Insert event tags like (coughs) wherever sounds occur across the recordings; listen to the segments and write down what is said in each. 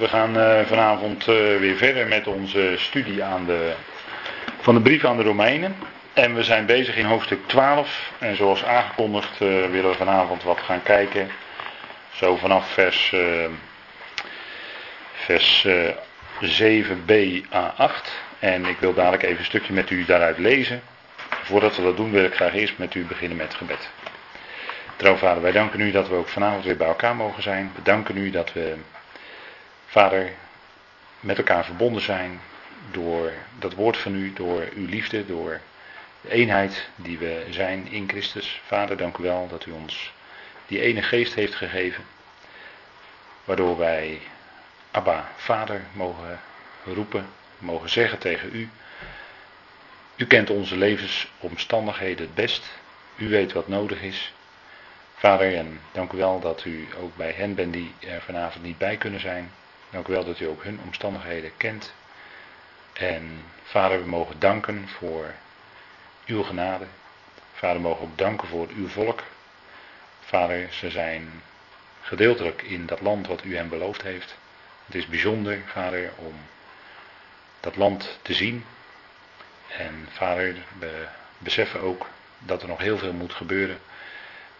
We gaan uh, vanavond uh, weer verder met onze studie aan de, van de brief aan de Romeinen. En we zijn bezig in hoofdstuk 12. En zoals aangekondigd uh, willen we vanavond wat gaan kijken. Zo vanaf vers, vers 7b a8. En ik wil dadelijk even een stukje met u daaruit lezen. Voordat we dat doen wil ik graag eerst met u beginnen met gebed. Trouw vader, wij danken u dat we ook vanavond weer bij elkaar mogen zijn. We danken u dat we, vader, met elkaar verbonden zijn door dat woord van u, door uw liefde, door de eenheid die we zijn in Christus. Vader, dank u wel dat u ons die ene geest heeft gegeven, waardoor wij Abba, Vader, mogen roepen, mogen zeggen tegen u. U kent onze levensomstandigheden het best. U weet wat nodig is. Vader, en dank u wel dat u ook bij hen bent die er vanavond niet bij kunnen zijn. Dank u wel dat u ook hun omstandigheden kent. En vader, we mogen danken voor uw genade. Vader, we mogen ook danken voor uw volk. Vader, ze zijn gedeeltelijk in dat land wat u hen beloofd heeft. Het is bijzonder, vader, om dat land te zien. En vader, we beseffen ook dat er nog heel veel moet gebeuren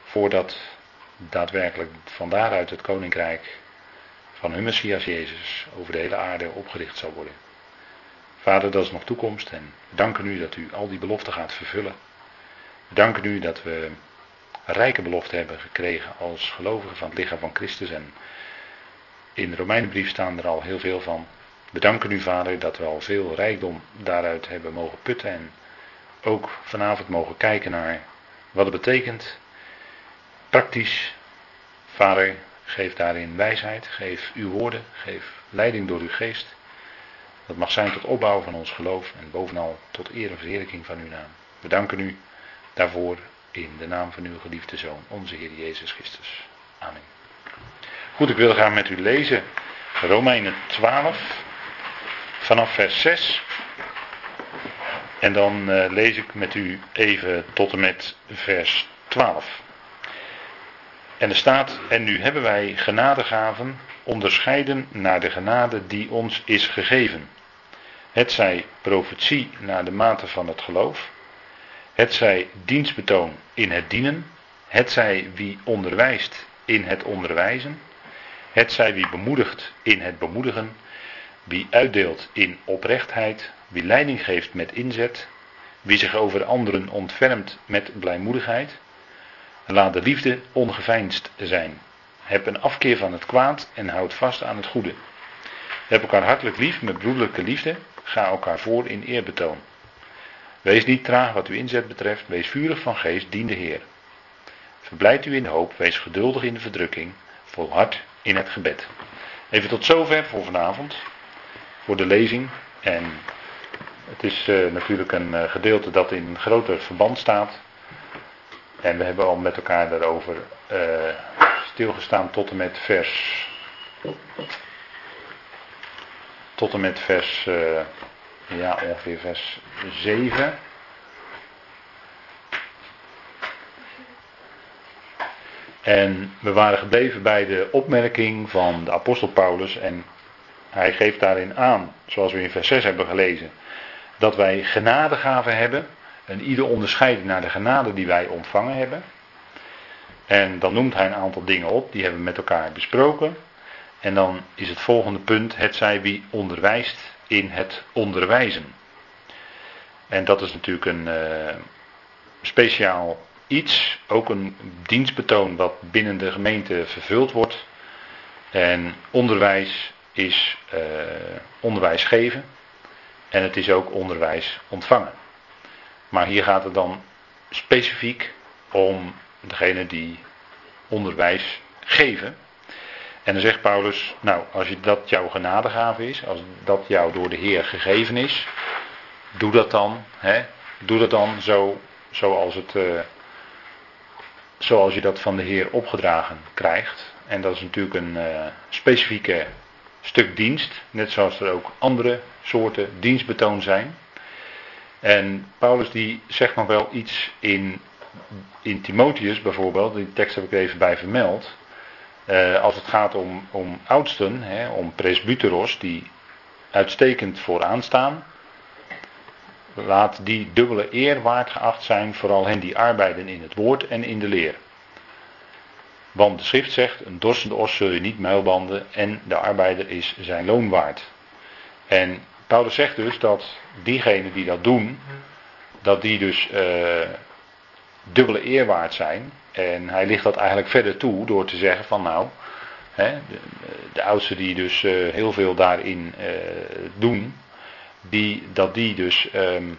voordat daadwerkelijk van daaruit het koninkrijk van hun Messias Jezus over de hele aarde opgericht zal worden. Vader, dat is nog toekomst en we danken u dat u al die beloften gaat vervullen. We danken u dat we rijke beloften hebben gekregen als gelovigen van het lichaam van Christus en in de Romeinenbrief staan er al heel veel van. We danken u, Vader, dat we al veel rijkdom daaruit hebben mogen putten en ook vanavond mogen kijken naar wat het betekent Praktisch, Vader, geef daarin wijsheid, geef uw woorden, geef leiding door uw geest. Dat mag zijn tot opbouw van ons geloof en bovenal tot eer en verheerlijking van uw naam. We danken u daarvoor in de naam van uw geliefde Zoon, onze Heer Jezus Christus. Amen. Goed, ik wil gaan met u lezen Romeinen 12 vanaf vers 6. En dan uh, lees ik met u even tot en met vers 12. En er staat, en nu hebben wij genadegaven onderscheiden naar de genade die ons is gegeven. Het zij profetie naar de mate van het geloof, het zij dienstbetoon in het dienen, het zij wie onderwijst in het onderwijzen, het zij wie bemoedigt in het bemoedigen, wie uitdeelt in oprechtheid, wie leiding geeft met inzet, wie zich over anderen ontfermt met blijmoedigheid, Laat de liefde ongeveinsd zijn. Heb een afkeer van het kwaad en houd vast aan het goede. Heb elkaar hartelijk lief met broederlijke liefde. Ga elkaar voor in eerbetoon. Wees niet traag wat uw inzet betreft. Wees vurig van geest, dien de Heer. Verblijd u in hoop. Wees geduldig in de verdrukking. Volhard in het gebed. Even tot zover voor vanavond. Voor de lezing. En het is uh, natuurlijk een uh, gedeelte dat in groter verband staat en we hebben al met elkaar daarover uh, stilgestaan tot en met vers. Tot en met vers. Uh, ja, ongeveer vers 7. En we waren gebleven bij de opmerking van de apostel Paulus. En hij geeft daarin aan, zoals we in vers 6 hebben gelezen, dat wij genadegaven hebben en ieder onderscheiden naar de genade die wij ontvangen hebben. En dan noemt hij een aantal dingen op, die hebben we met elkaar besproken. En dan is het volgende punt, het zij wie onderwijst in het onderwijzen. En dat is natuurlijk een uh, speciaal iets, ook een dienstbetoon wat binnen de gemeente vervuld wordt. En onderwijs is uh, onderwijs geven en het is ook onderwijs ontvangen. Maar hier gaat het dan specifiek om degene die onderwijs geven. En dan zegt Paulus, nou, als dat jouw genadegave is, als dat jou door de Heer gegeven is, doe dat dan, hè, doe dat dan zo, zoals, het, uh, zoals je dat van de Heer opgedragen krijgt. En dat is natuurlijk een uh, specifieke stuk dienst, net zoals er ook andere soorten dienstbetoon zijn. En Paulus die zegt nog wel iets in, in Timotheus bijvoorbeeld, die tekst heb ik er even bij vermeld. Uh, als het gaat om, om oudsten, hè, om presbyteros die uitstekend vooraan staan, laat die dubbele eer waard geacht zijn, vooral hen die arbeiden in het woord en in de leer. Want de schrift zegt, een dorsende os zul je niet muilbanden en de arbeider is zijn loon waard. En Paulus zegt dus dat diegenen die dat doen, dat die dus uh, dubbele eer waard zijn. En hij ligt dat eigenlijk verder toe door te zeggen van nou, hè, de, de oudsten die dus uh, heel veel daarin uh, doen, die, dat die dus um,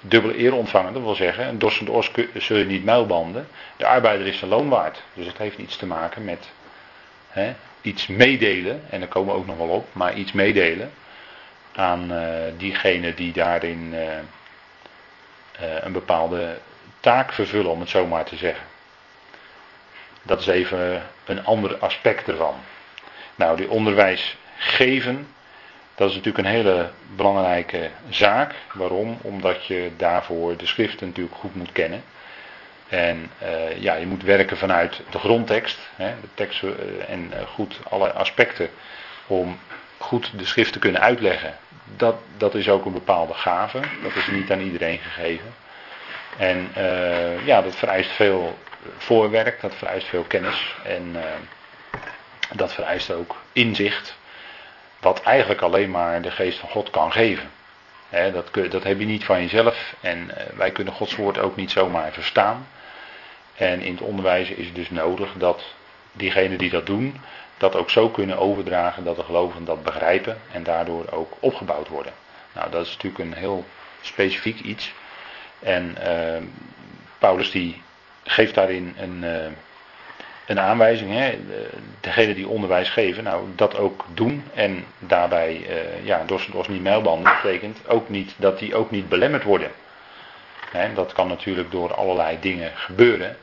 dubbele eer ontvangen. Dat wil zeggen, een dorsende os zul je niet muilbanden. De arbeider is zijn loon waard. Dus het heeft iets te maken met hè, iets meedelen. En daar komen we ook nog wel op. Maar iets meedelen aan uh, diegenen die daarin uh, uh, een bepaalde taak vervullen, om het zo maar te zeggen. Dat is even een ander aspect ervan. Nou, die onderwijs geven, dat is natuurlijk een hele belangrijke zaak. Waarom? Omdat je daarvoor de schriften natuurlijk goed moet kennen. En ja, je moet werken vanuit de grondtekst, hè, de tekst en goed alle aspecten om goed de schrift te kunnen uitleggen. Dat, dat is ook een bepaalde gave, dat is niet aan iedereen gegeven. En ja, dat vereist veel voorwerk, dat vereist veel kennis en dat vereist ook inzicht. Wat eigenlijk alleen maar de geest van God kan geven. dat, dat heb je niet van jezelf. En wij kunnen Gods woord ook niet zomaar verstaan. En in het onderwijs is het dus nodig dat diegenen die dat doen, dat ook zo kunnen overdragen dat de gelovigen dat begrijpen en daardoor ook opgebouwd worden. Nou, dat is natuurlijk een heel specifiek iets. En uh, Paulus die geeft daarin een, uh, een aanwijzing. Hè? Degenen die onderwijs geven, nou dat ook doen. En daarbij, uh, ja, dorst niet mijlbanden betekent ook niet dat die ook niet belemmerd worden. Hè? Dat kan natuurlijk door allerlei dingen gebeuren.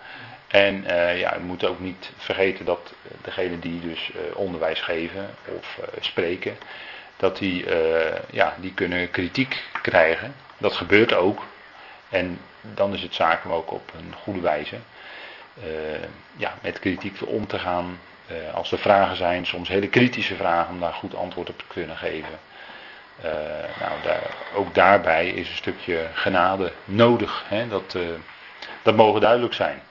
En uh, ja, we moeten ook niet vergeten dat degenen die dus uh, onderwijs geven of uh, spreken, dat die, ja, die kunnen kritiek krijgen. Dat gebeurt ook. En dan is het zaak om ook op een goede wijze ja, met kritiek om te gaan. als er vragen zijn, soms hele kritische vragen, om daar goed antwoord op te kunnen geven. nou, daar, ook daarbij is een stukje genade nodig. Hè? Dat, dat mogen duidelijk zijn.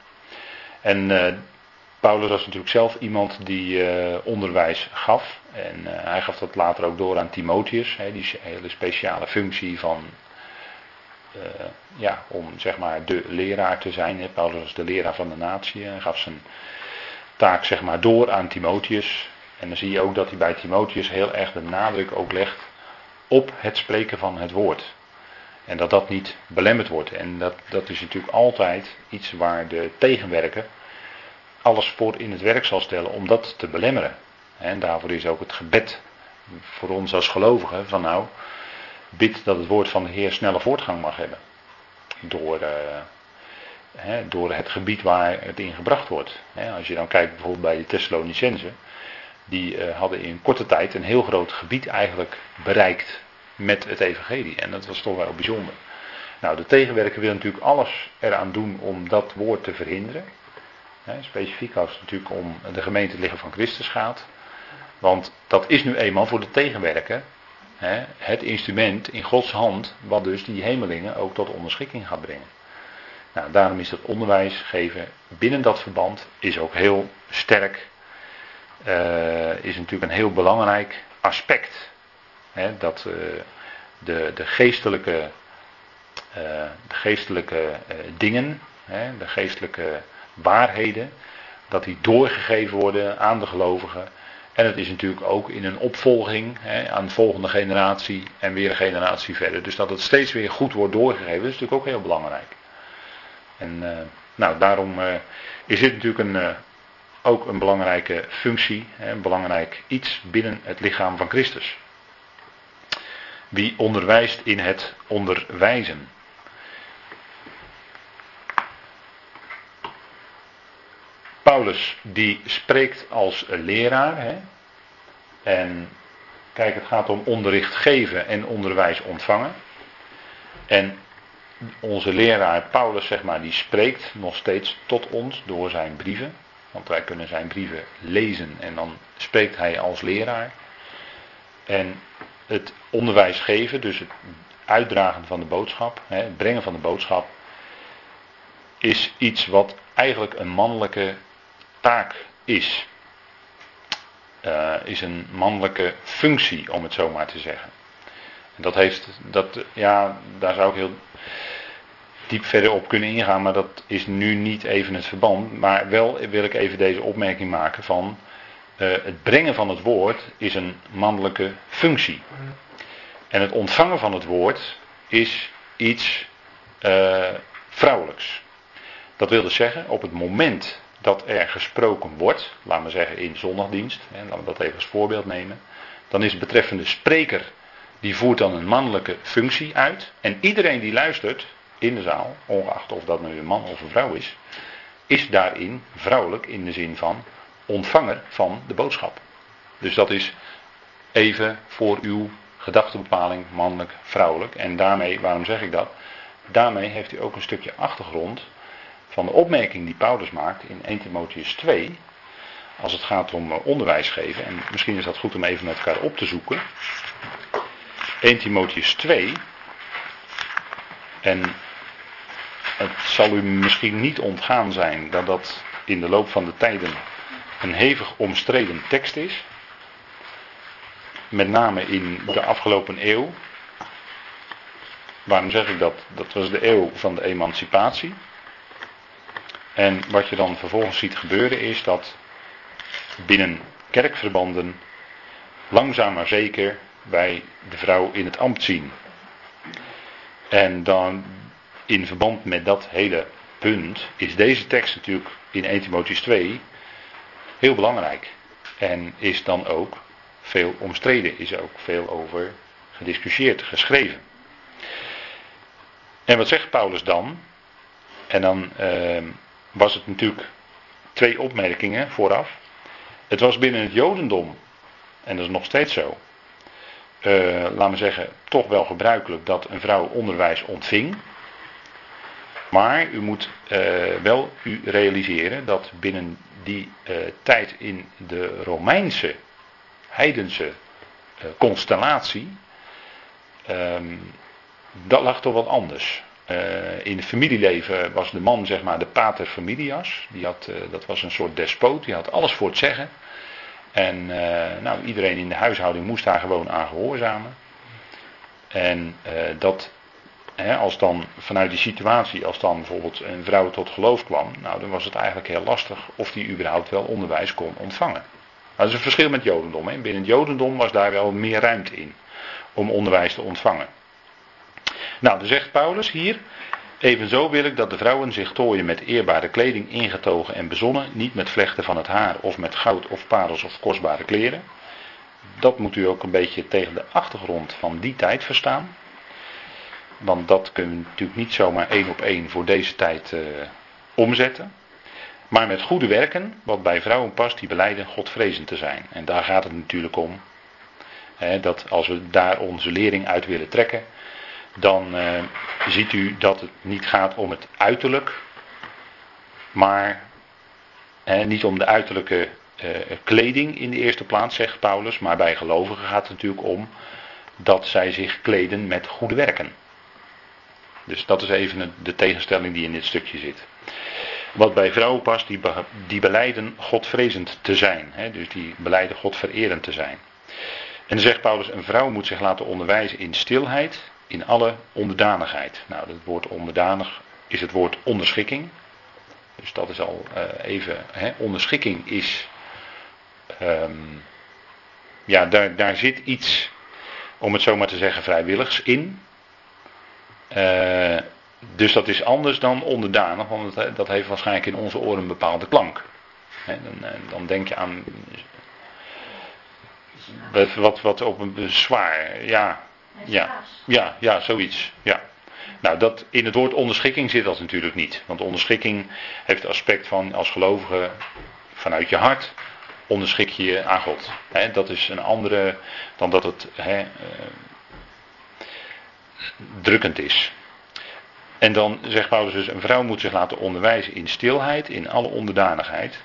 En uh, Paulus was natuurlijk zelf iemand die uh, onderwijs gaf. En uh, hij gaf dat later ook door aan Timotheus. Hè, die hele speciale functie van. ja, om zeg maar de leraar te zijn. Paulus was de leraar van de natie. Hij gaf zijn taak zeg maar door aan Timotheus. En dan zie je ook dat hij bij Timotheus heel erg de nadruk ook legt op het spreken van het woord. En dat dat niet belemmerd wordt. En dat, dat is natuurlijk altijd iets waar de tegenwerker alles voor in het werk zal stellen om dat te belemmeren. En daarvoor is ook het gebed voor ons als gelovigen van nou, bid dat het woord van de Heer snelle voortgang mag hebben. Door, hè, door het gebied waar het in gebracht wordt. Als je dan kijkt bijvoorbeeld bij de Thessalonicense, die uh, hadden in korte tijd een heel groot gebied eigenlijk bereikt met het evangelie. En dat was toch wel bijzonder. Nou, de tegenwerker wil natuurlijk alles eraan doen om dat woord te verhinderen. specifiek als het natuurlijk om de gemeente liggen van Christus gaat. Want dat is nu eenmaal voor de tegenwerker het instrument in Gods hand, wat dus die hemelingen ook tot onderschikking gaat brengen. Nou, daarom is dat onderwijs geven binnen dat verband is ook heel sterk. Uh, is natuurlijk een heel belangrijk aspect dat uh, de, de geestelijke, uh, de geestelijke uh, dingen, de geestelijke waarheden, dat die doorgegeven worden aan de gelovigen. En het is natuurlijk ook in een opvolging aan de volgende generatie en weer een generatie verder. Dus dat het steeds weer goed wordt doorgegeven, is natuurlijk ook heel belangrijk. En nou, daarom is dit natuurlijk een, ook een belangrijke functie, een belangrijk iets binnen het lichaam van Christus. Wie onderwijst in het onderwijzen. Paulus die spreekt als leraar. Hè? En kijk, het gaat om onderricht geven en onderwijs ontvangen. En onze leraar Paulus, zeg maar, die spreekt nog steeds tot ons door zijn brieven. want wij kunnen zijn brieven lezen en dan spreekt hij als leraar. En het onderwijs geven, dus het uitdragen van de boodschap, het brengen van de boodschap, is iets wat eigenlijk een mannelijke taak is. Uh, is een mannelijke functie, om het zo maar te zeggen. En dat heeft, dat, ja, daar zou ik heel diep verder op kunnen ingaan, maar dat is nu niet even het verband. Maar wel wil ik even deze opmerking maken van uh, het brengen van het woord is een mannelijke functie. En het ontvangen van het woord is iets uh, vrouwelijks. Dat wil dus zeggen, op het moment dat er gesproken wordt, laten we zeggen in zondagdienst, en laten we dat even als voorbeeld nemen, dan is het betreffende spreker, die voert dan een mannelijke functie uit. En iedereen die luistert in de zaal, ongeacht of dat nu een man of een vrouw is, is daarin vrouwelijk in de zin van ontvanger van de boodschap. Dus dat is even voor uw gedachtebepaling mannelijk, vrouwelijk. En daarmee, waarom zeg ik dat? Daarmee heeft u ook een stukje achtergrond van de opmerking die Paulus maakt in 1 Timotheus 2. Als het gaat om eh, onderwijs geven. En misschien is dat goed om even met elkaar op te zoeken. 1 Timotheus 2. En het zal u misschien niet ontgaan zijn dat dat in de loop van de tijden een hevig omstreden tekst is. Met name in de afgelopen eeuw. Waarom zeg ik dat? Dat was de eeuw van de emancipatie. En wat je dan vervolgens ziet gebeuren is dat binnen kerkverbanden langzaam maar zeker wij de vrouw in het ambt zien. En dan in verband met dat hele punt is deze tekst natuurlijk in 1 Timotheus 2 heel belangrijk. En is dan ook veel omstreden, is ook veel over gediscussieerd, geschreven. En wat zegt Paulus dan? En dan uh, was het natuurlijk twee opmerkingen vooraf. Het was binnen het Jodendom, en dat is nog steeds zo, uh, laten we zeggen, toch wel gebruikelijk dat een vrouw onderwijs ontving. Maar u moet uh, wel u realiseren dat binnen die uh, tijd in de Romeinse, heidense constellatie, um, dat lag toch wat anders. Uh, in het familieleven was de man zeg maar de pater familias. Die had, dat was een soort despoot, die had alles voor het zeggen. En nou, iedereen in de huishouding moest daar gewoon aan gehoorzamen. En dat, als dan vanuit die situatie, als dan bijvoorbeeld een vrouw tot geloof kwam, nou dan was het eigenlijk heel lastig of die überhaupt wel onderwijs kon ontvangen. Nou, dat is een verschil met Jodendom. Hè. Binnen het Jodendom was daar wel meer ruimte in om onderwijs te ontvangen. Nou, dan zegt Paulus hier. Evenzo wil ik dat de vrouwen zich tooien met eerbare kleding, ingetogen en bezonnen, niet met vlechten van het haar of met goud of parels of kostbare kleren. Dat moet u ook een beetje tegen de achtergrond van die tijd verstaan. Want dat kunnen we natuurlijk niet zomaar één op één voor deze tijd uh, omzetten. Maar met goede werken, wat bij vrouwen past, die beleiden Godvrezend te zijn. En daar gaat het natuurlijk om. Hè, dat als we daar onze lering uit willen trekken, dan uh, ziet u dat het niet gaat om het uiterlijk, maar niet om de uiterlijke uh, kleding in de eerste plaats, zegt Paulus, maar bij gelovigen gaat het natuurlijk om dat zij zich kleden met goede werken. Dus dat is even de tegenstelling die in dit stukje zit. Wat bij vrouwen past, die, die beleiden Godvrezend te zijn. Hè, dus die beleiden Godvererend te zijn. En dan zegt Paulus, een vrouw moet zich laten onderwijzen in stilheid, in alle onderdanigheid. Nou, het woord onderdanig is het woord onderschikking. Dus dat is al uh, even. Hè, onderschikking is. Um, ja, daar, daar zit iets, om het zo maar te zeggen, vrijwilligs in. Uh, dus dat is anders dan onderdanig, want dat heeft waarschijnlijk in onze oren een bepaalde klank. Dan, eh, dan, denk je aan. Wat, wat op een zwaar, ja, ja, ja, ja, zoiets. Ja. Nou, dat, in het woord onderschikking zit dat natuurlijk niet. Want onderschikking heeft het aspect van als gelovige vanuit je hart onderschik je je aan God. dat is een andere dan dat het uh, drukkend is. En dan zegt Paulus dus, een vrouw moet zich laten onderwijzen in stilheid, in alle onderdanigheid.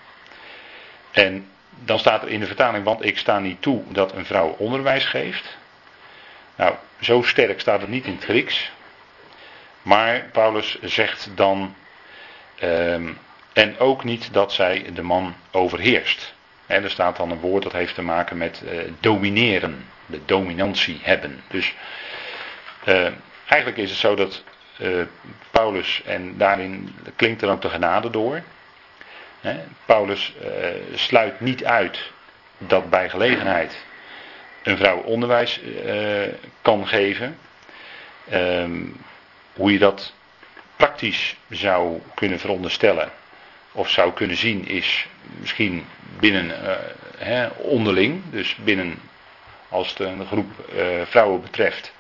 En dan staat er in de vertaling, want ik sta niet toe dat een vrouw onderwijs geeft. Nou, zo sterk staat het niet in het Grieks. Maar Paulus zegt dan, ehm, en ook niet dat zij de man overheerst. Er staat dan een woord dat heeft te maken met uh, domineren, de dominantie hebben. Dus uh, eigenlijk is het zo dat uh, Paulus, en daarin klinkt er ook de genade door. Hè, Paulus sluit niet uit dat bij gelegenheid een vrouw onderwijs kan geven. Ehm, hoe je dat praktisch zou kunnen veronderstellen of zou kunnen zien is misschien binnen onderling, dus binnen als het een groep vrouwen betreft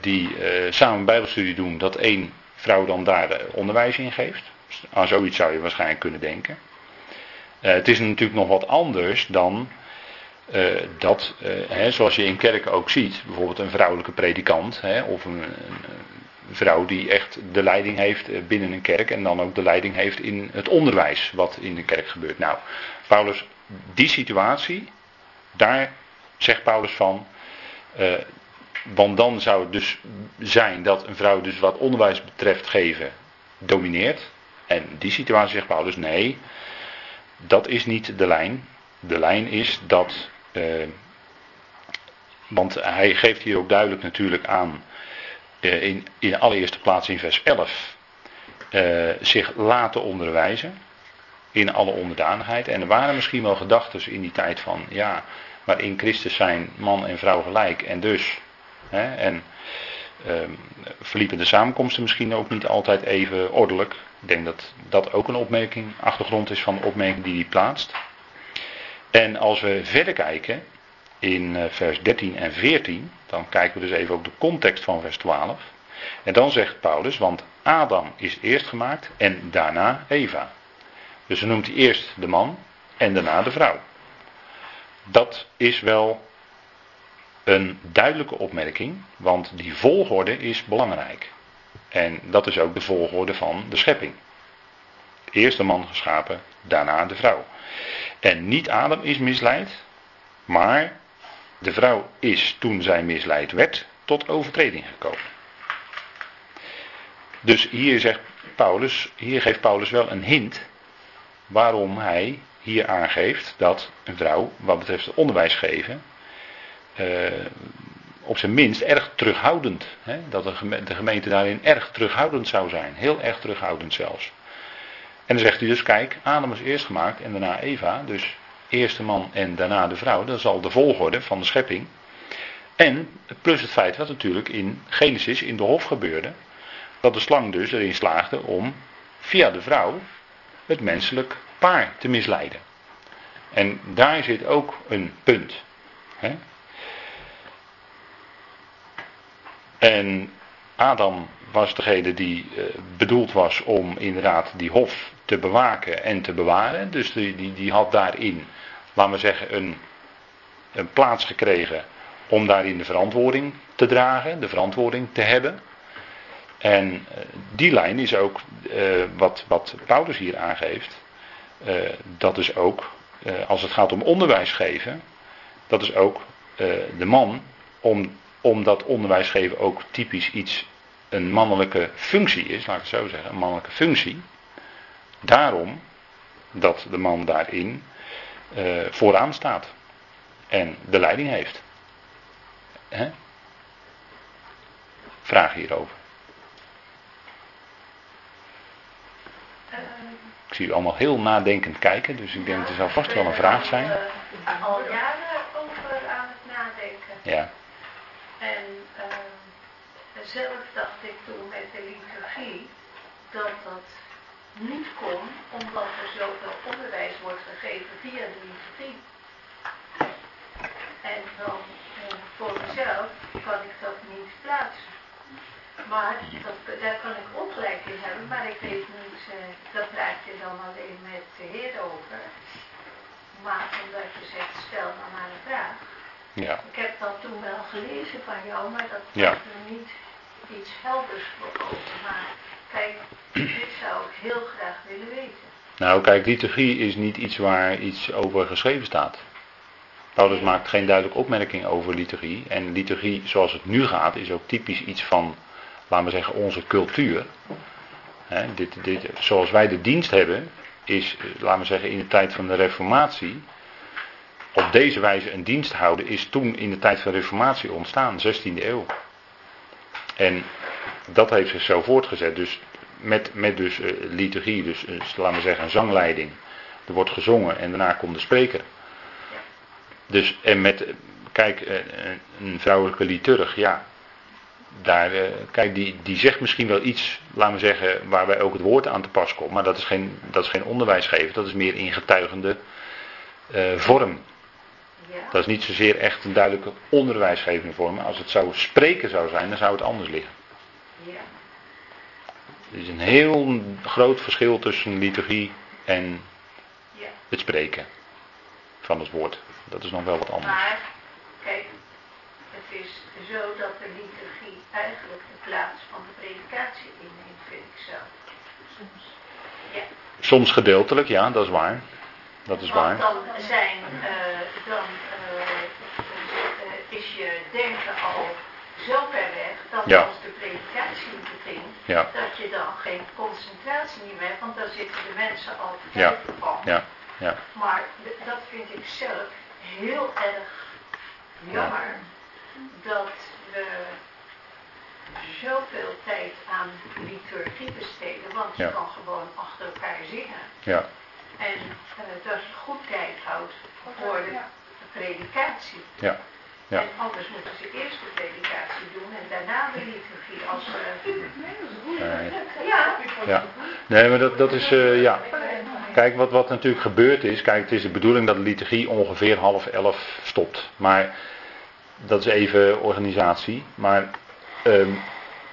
die samen bijbelstudie doen, dat één vrouw dan daar onderwijs in geeft. Aan zoiets zou je waarschijnlijk kunnen denken. het is natuurlijk nog wat anders dan dat, hè, zoals je in kerken ook ziet, bijvoorbeeld een vrouwelijke predikant hè, of een, een vrouw die echt de leiding heeft eh, binnen een kerk en dan ook de leiding heeft in het onderwijs wat in de kerk gebeurt. Nou, Paulus, die situatie, daar zegt Paulus van, want dan zou het dus zijn dat een vrouw dus wat onderwijs betreft geven domineert. En die situatie zegt Paulus, nee, dat is niet de lijn. De lijn is dat, uh, want hij geeft hier ook duidelijk natuurlijk aan eh, in, in allereerste plaats in vers 11 uh, eh, zich laten onderwijzen in alle onderdanigheid. En er waren misschien wel gedachten in die tijd van, ja, maar in Christus zijn man en vrouw gelijk en dus. Hè, en uh, verliepen de samenkomsten misschien ook niet altijd even ordelijk. Ik denk dat dat ook een opmerking, achtergrond is van de opmerking die hij plaatst. En als we verder kijken, in eh, vers 13 en 14, dan kijken we dus even op de context van vers 12. En dan zegt Paulus, want Adam is eerst gemaakt en daarna Eva. Dus dan noemt hij eerst de man en daarna de vrouw. Dat is wel een duidelijke opmerking, want die volgorde is belangrijk. En dat is ook de volgorde van de schepping. Eerst de man geschapen, daarna de vrouw. En niet Adam is misleid, maar de vrouw is toen zij misleid werd tot overtreding gekomen. Dus hier zegt Paulus, hier geeft Paulus wel een hint waarom hij hier aangeeft dat een vrouw, wat betreft het onderwijs geven, eh, op zijn minst erg terughoudend, hè, dat de gemeente daarin erg terughoudend zou zijn, heel erg terughoudend zelfs. En dan zegt hij dus, kijk, Adam is eerst gemaakt en daarna Eva, dus eerste man en daarna de vrouw. Dat is al de volgorde van de schepping. En plus het feit wat natuurlijk in Genesis in de hof gebeurde. Dat de slang dus erin slaagde om via de vrouw het menselijk paar te misleiden. En daar zit ook een punt. En Adam was degene die uh, bedoeld was om inderdaad die hof te bewaken en te bewaren. Dus die, die, die had daarin laten we zeggen, een, een plaats gekregen om daarin de verantwoording te dragen, de verantwoording te hebben. En eh, die lijn is ook uh, wat, wat Paulus hier aangeeft. Dat is ook, als het gaat om onderwijs geven, dat is ook de man, om, omdat onderwijs geven ook typisch iets, een mannelijke functie is, laat ik het zo zeggen, een mannelijke functie. Daarom dat de man daarin uh, vooraan staat. En de leiding heeft. Hè? Vraag hierover. Ik zie u allemaal heel nadenkend kijken, dus ik denk dat er zal vast wel een vraag zijn. Uh, al jaren over aan het nadenken. Ja. En uh, zelf dacht ik toen met de liturgie dat dat niet kon, omdat er zoveel onderwijs wordt gegeven via de liturgie. En dan eh, voor mezelf kan ik dat niet plaatsen. Maar dat, daar kan ik ongelijk in hebben, maar ik weet niet, uh, dat praat je dan alleen met de Heer over. Maar omdat je zegt, stel nou maar een vraag. Ja. Ik heb dat toen wel gelezen van jou, maar dat ja. er niet iets helders voor open. Maar Kijk, dit zou ik heel graag willen weten. Nou, kijk, liturgie is niet iets waar iets over geschreven staat. Paulus maakt geen duidelijke opmerking over liturgie. En liturgie zoals het nu gaat is ook typisch iets van, laten we zeggen, onze cultuur. dit, dit, zoals wij de dienst hebben, is, laten we zeggen, in de tijd van de Reformatie. Op deze wijze een dienst houden is toen in de tijd van de Reformatie ontstaan, 16e eeuw. En dat heeft zich zo voortgezet. Dus met, met dus uh, liturgie, dus uh, laten we zeggen een zangleiding. Er wordt gezongen en daarna komt de spreker. Dus en met, kijk, uh, een vrouwelijke liturg, ja. Daar, kijk, die, die zegt misschien wel iets, laten we zeggen, waarbij ook het woord aan te pas komt. Maar dat is geen, dat is geen onderwijs geven, dat is meer in getuigende vorm. Ja. Dat is niet zozeer echt een duidelijke onderwijsgevende vorm. Als het zou spreken zou zijn, dan zou het anders liggen. Ja. Er is een heel groot verschil tussen liturgie en ja. het spreken van het woord. Dat is nog wel wat anders. Maar, kijk, het is zo dat de liturgie eigenlijk de plaats van de predikatie inneemt, vind ik zo. Soms. Ja. Soms gedeeltelijk, ja, dat is waar. Dat is Want waar. dan zijn, uh, dan uh, is al zo ver weg dat Ja. als de predikatie begint, Ja. dat je dan geen concentratie meer hebt, want dan zitten de mensen al te Ja. van. Ja, ja. Maar dat vind ik zelf heel erg jammer dat we zoveel tijd aan liturgie besteden, want je Ja. kan gewoon achter elkaar zingen. ja. En eh, dat je goed tijd houdt voor de predikatie. Ja. Ja. En anders moeten ze eerst de predikatie doen en daarna de liturgie. Als. Nee. Ja, Ja, nee, maar dat, dat is, eh, ja. Kijk, wat, wat natuurlijk gebeurd is, kijk, het is de bedoeling dat de liturgie ongeveer half elf stopt. Maar dat is even organisatie. Maar ehm,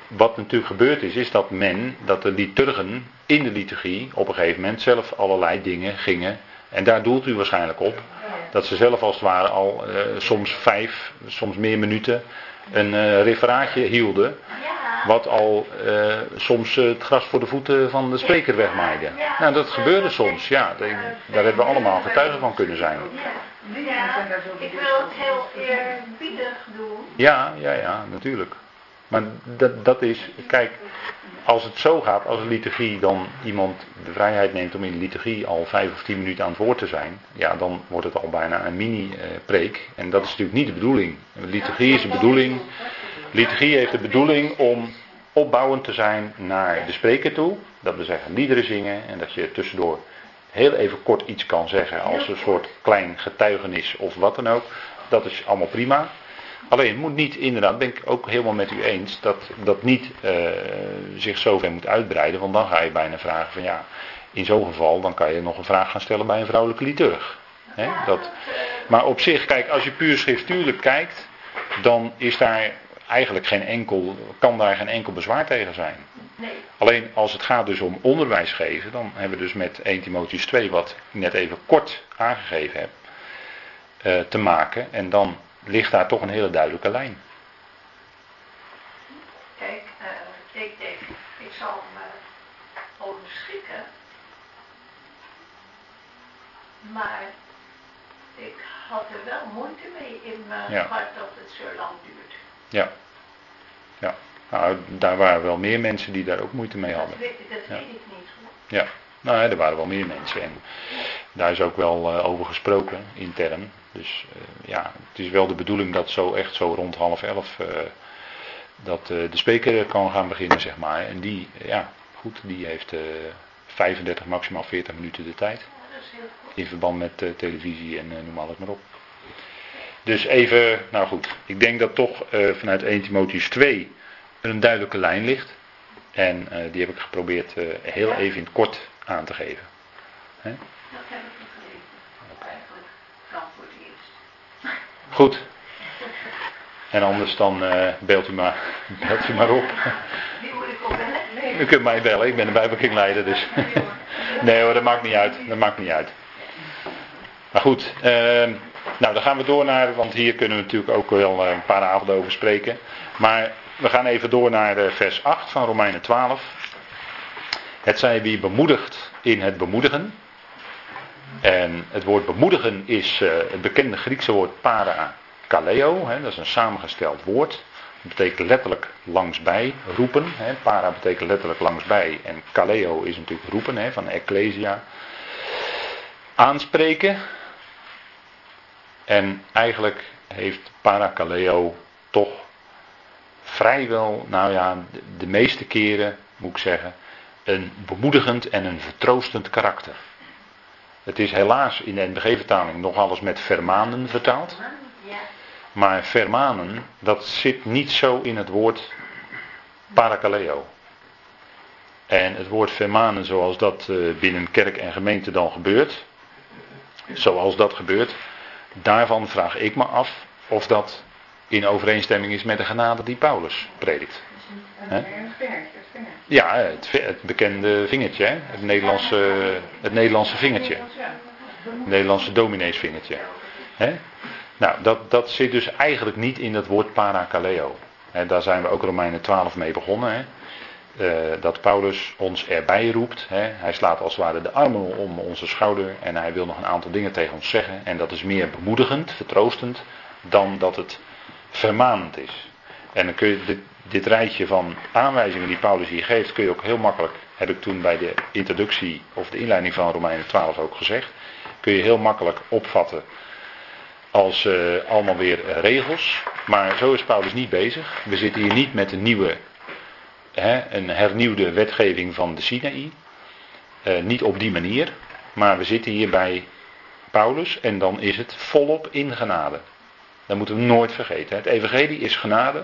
wat natuurlijk gebeurd is, is dat men, dat de liturgen in de liturgie op een gegeven moment zelf allerlei dingen gingen. En daar doelt u waarschijnlijk op. Dat ze zelf als het ware al eh, soms vijf, soms meer minuten een eh, referaatje hielden. Wat al eh, soms het gras voor de voeten van de spreker wegmaaide. Nou, dat gebeurde soms, ja. Daar hebben we allemaal getuigen van kunnen zijn. Ja, ik wil het heel eerbiedig doen. Ja, ja, ja, natuurlijk. Maar dat, dat is, kijk, als het zo gaat, als een liturgie dan iemand de vrijheid neemt om in de liturgie al vijf of tien minuten aan het woord te zijn, ja, dan wordt het al bijna een mini-preek. En dat is natuurlijk niet de bedoeling. Liturgie is de bedoeling, liturgie heeft de bedoeling om opbouwend te zijn naar de spreker toe. Dat wil zeggen liederen zingen en dat je tussendoor heel even kort iets kan zeggen als een soort klein getuigenis of wat dan ook. Dat is allemaal prima. Alleen het moet niet, inderdaad, ben ik ook helemaal met u eens, dat dat niet eh, zich zover moet uitbreiden. Want dan ga je bijna vragen van ja, in zo'n geval dan kan je nog een vraag gaan stellen bij een vrouwelijke liturg. Dat, maar op zich, kijk, als je puur schriftuurlijk kijkt, dan is daar eigenlijk geen enkel, kan daar geen enkel bezwaar tegen zijn. Nee, Alleen als het gaat dus om onderwijs geven, dan hebben we dus met 1 Timotheus 2, wat ik net even kort aangegeven heb, eh, te maken. En dan ligt daar toch een hele duidelijke lijn. kijk, eh, ik denk, ik zal me onderschikken. Maar ik had er wel moeite mee in mijn Ja. hart dat het zo lang duurt. Ja. Ja. Nou, daar waren wel meer mensen die daar ook moeite mee Dat, hadden. weet, dat Ja. weet ik niet goed. Ja. Nou, ja, er waren wel meer mensen. En daar is ook wel eh, over gesproken, intern. Dus eh, ja, het is wel de bedoeling dat zo echt zo rond half elf eh, dat de spreker kan gaan beginnen, zeg maar. En die, ja, goed, die heeft eh 35, maximaal 40 minuten de tijd. In verband met televisie en noem alles maar op. Dus even, nou goed, ik denk dat toch vanuit 1 Timotheus 2 er een duidelijke lijn ligt. En die heb ik geprobeerd heel even in het kort aan te geven. Hè heb ik begrepen. Eigenlijk dan voor het eerst. Goed. En anders dan eh, belt, u maar, (laughs) belt u maar op. U kunt mij bellen, ik ben de Bijbelkringleider, dus. (laughs) Nee hoor, dat maakt niet uit. Dat maakt niet uit. Maar goed, ehm, nou dan gaan we door naar, want hier kunnen we natuurlijk ook wel eh, een paar avonden over spreken. Maar we gaan even door naar eh, vers 8 van Romeinen 12. Het zij wie bemoedigt in het bemoedigen. En het woord bemoedigen is uh, het bekende Griekse woord parakaleo. Hè, dat is een samengesteld woord. Dat betekent letterlijk langsbij roepen. Hè. Para betekent letterlijk langsbij. En kaleo is natuurlijk roepen hè, van ecclesia. Aanspreken. En eigenlijk heeft parakaleo toch vrijwel, nou ja, de meeste keren moet ik zeggen, een bemoedigend en een vertroostend karakter. Het is helaas in de NBG-vertaling nog alles met vermanen vertaald. Maar vermanen, dat zit niet zo in het woord parakaleo. En het woord vermanen zoals dat eh, binnen kerk en gemeente dan gebeurt, zoals dat gebeurt, daarvan vraag ik me af of dat in overeenstemming is met de genade die Paulus predikt. Ja, het, het, bekende vingertje, hè? Het, Nederlandse, het Nederlandse vingertje. Het Nederlandse domineesvingertje. Hè? Nou, dat, dat zit dus eigenlijk niet in het woord parakaleo. Hè, daar zijn we ook Romeinen 12 mee begonnen. Hè? Uh, dat Paulus ons erbij roept. Hè? Hij slaat als het ware de armen om onze schouder en hij wil nog een aantal dingen tegen ons zeggen. En dat is meer bemoedigend, vertroostend, dan dat het vermanend is. En dan kun je dit, rijtje van aanwijzingen die Paulus hier geeft, kun je ook heel makkelijk, heb ik toen bij de introductie of de inleiding van Romeinen 12 ook gezegd, kun je heel makkelijk opvatten als uh, allemaal weer regels. Maar zo is Paulus niet bezig. We zitten hier niet met een nieuwe, hè, een hernieuwde wetgeving van de Sinaï. Uh, niet op die manier. Maar we zitten hier bij Paulus en dan is het volop in genade. Dat moeten we nooit vergeten. Het evangelie is genade.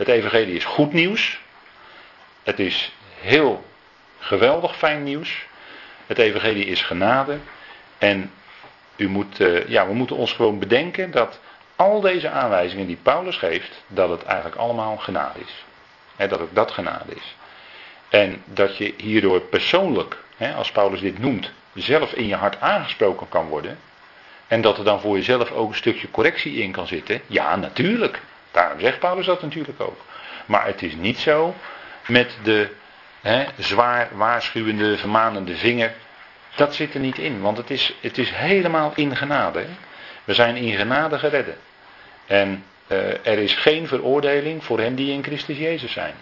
Het evangelie is goed nieuws. Het is heel geweldig fijn nieuws. Het evangelie is genade. En u moet, uh, ja, we moeten ons gewoon bedenken dat al deze aanwijzingen die Paulus geeft, dat het eigenlijk allemaal genade is. He, dat het dat genade is. En dat je hierdoor persoonlijk, als Paulus dit noemt, zelf in je hart aangesproken kan worden. En dat er dan voor jezelf ook een stukje correctie in kan zitten. Ja, natuurlijk. Daarom zegt Paulus dat natuurlijk ook. Maar het is niet zo met de hè, zwaar waarschuwende, vermanende vinger. Dat zit er niet in, want het is, het is helemaal in genade. We zijn in genade geredden. En uh, er is geen veroordeling voor hen die in Christus Jezus zijn.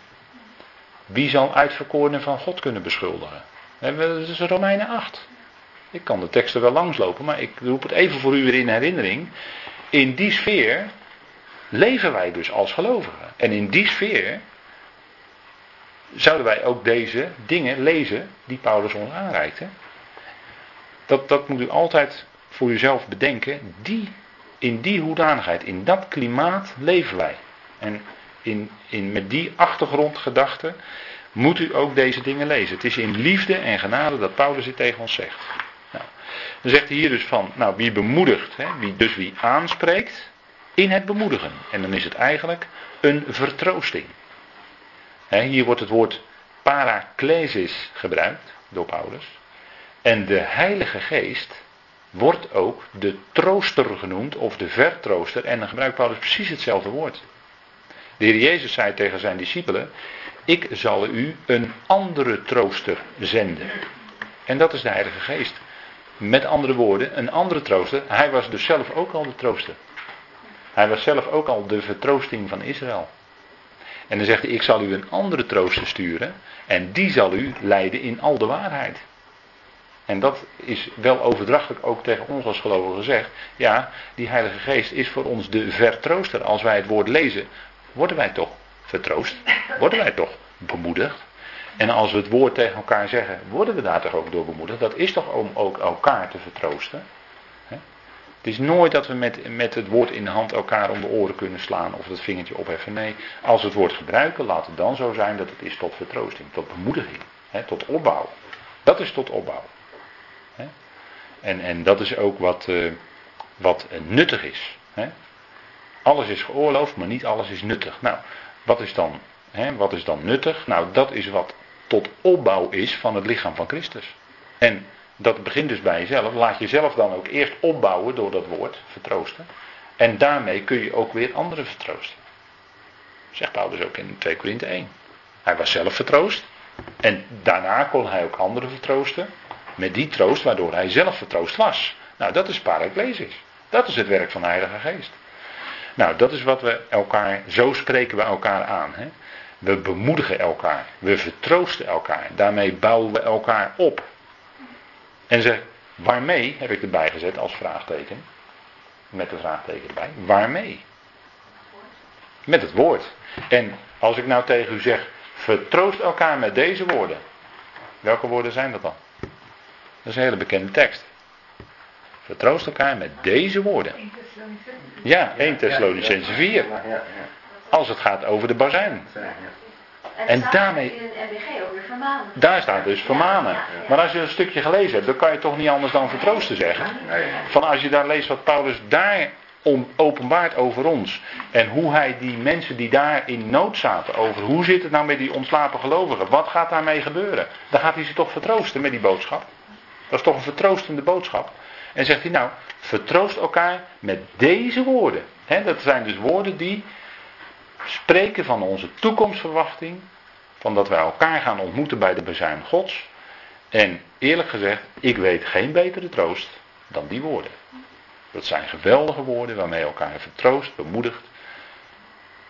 Wie zal uitverkorenen van God kunnen beschuldigen? Dat is Romeinen 8. Ik kan de teksten wel langslopen, maar ik roep het even voor u weer in herinnering. In die sfeer leven wij dus als gelovigen. En in die sfeer zouden wij ook deze dingen lezen die Paulus ons aanreikt. Dat, dat moet u altijd voor uzelf bedenken. Die, in die hoedanigheid, in dat klimaat leven wij. En in, in, met die achtergrondgedachte moet u ook deze dingen lezen. Het is in liefde en genade dat Paulus dit tegen ons zegt. Nou, dan zegt hij hier dus van, nou wie bemoedigt, hè, wie, dus wie aanspreekt, in het bemoedigen. En dan is het eigenlijk een vertroosting. hier wordt het woord paraklesis gebruikt door Paulus. En de Heilige Geest wordt ook de trooster genoemd, of de vertrooster. En dan gebruikt Paulus precies hetzelfde woord. De Heer Jezus zei tegen zijn discipelen: Ik zal u een andere trooster zenden. En dat is de Heilige Geest. Met andere woorden, een andere trooster. Hij was dus zelf ook al de trooster. Hij was zelf ook al de vertroosting van Israël. En dan zegt hij, ik zal u een andere trooster sturen en die zal u leiden in al de waarheid. En dat is wel overdrachtelijk ook tegen ons als gelovigen gezegd. Ja, die Heilige Geest is voor ons de vertrooster. Als wij het woord lezen, worden wij toch vertroost? Worden wij toch bemoedigd? En als we het woord tegen elkaar zeggen, worden we daar toch ook door bemoedigd? Dat is toch om ook elkaar te vertroosten? Het is nooit dat we met, met het woord in de hand elkaar om de oren kunnen slaan of het vingertje opheffen. Nee, als we het woord gebruiken, laat het dan zo zijn dat het is tot vertroosting, tot bemoediging, hè, tot opbouw. Dat is tot opbouw. Hè. En, en dat is ook wat, uh, wat nuttig is. Hè. Alles is geoorloofd, maar niet alles is nuttig. Nou, wat is dan, hè, wat is dan nuttig? Nou, dat is wat tot opbouw is van het lichaam van Christus. En dat begint dus bij jezelf. Laat jezelf dan ook eerst opbouwen door dat woord, vertroosten. En daarmee kun je ook weer anderen vertroosten. Zegt Paulus ook in 2 Korinthe 1. Hij was zelf vertroost. En daarna kon hij ook anderen vertroosten. Met die troost waardoor hij zelf vertroost was. Nou, dat is paraklesis. Dat is het werk van de Heilige Geest. Nou, dat is wat we elkaar, zo spreken we elkaar aan. Hè? We bemoedigen elkaar. We vertroosten elkaar. Daarmee bouwen we elkaar op. En zeg, waarmee, heb ik erbij gezet als vraagteken. Met de vraagteken erbij. Waarmee? Met het woord. En als ik nou tegen u zeg, vertroost elkaar met deze woorden. Welke woorden zijn dat dan? Dat is een hele bekende tekst. Vertroost elkaar met deze woorden. Ja, 1 Thessalonicense 4. Als het gaat over de bazuin. En daarmee. In een ook weer vermanen. Daar staat dus vermanen. Maar als je een stukje gelezen hebt, dan kan je toch niet anders dan vertroosten zeggen. Van als je daar leest wat Paulus daar om, openbaart over ons. En hoe hij die mensen die daar in nood zaten, over hoe zit het nou met die ontslapen gelovigen? Wat gaat daarmee gebeuren? Dan gaat hij ze toch vertroosten met die boodschap. Dat is toch een vertroostende boodschap. En zegt hij nou, vertroost elkaar met deze woorden. dat zijn dus woorden die spreken van onze toekomstverwachting. Van dat wij elkaar gaan ontmoeten bij de bezuin Gods. En eerlijk gezegd, ik weet geen betere troost dan die woorden. Dat zijn geweldige woorden waarmee elkaar vertroost, bemoedigt.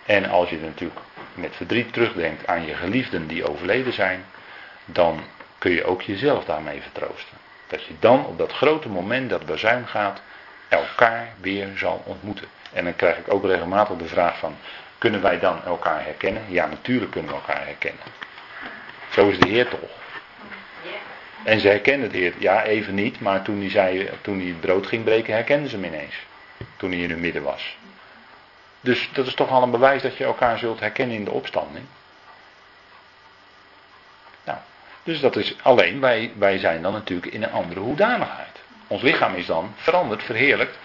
En als je natuurlijk met verdriet terugdenkt aan je geliefden die overleden zijn, dan kun je ook jezelf daarmee vertroosten. Dat je dan op dat grote moment dat bezuin gaat, elkaar weer zal ontmoeten. En dan krijg ik ook regelmatig de vraag van, kunnen wij dan elkaar herkennen? Ja, natuurlijk kunnen we elkaar herkennen. Zo is de Heer toch. En ze herkenden de Heer, ja even niet, maar toen hij, zei, toen hij het brood ging breken, herkenden ze hem ineens. Toen hij in hun midden was. Dus dat is toch al een bewijs dat je elkaar zult herkennen in de opstanding. Nou, dus dat is alleen, wij, wij zijn dan natuurlijk in een andere hoedanigheid. Ons lichaam is dan veranderd, verheerlijkt.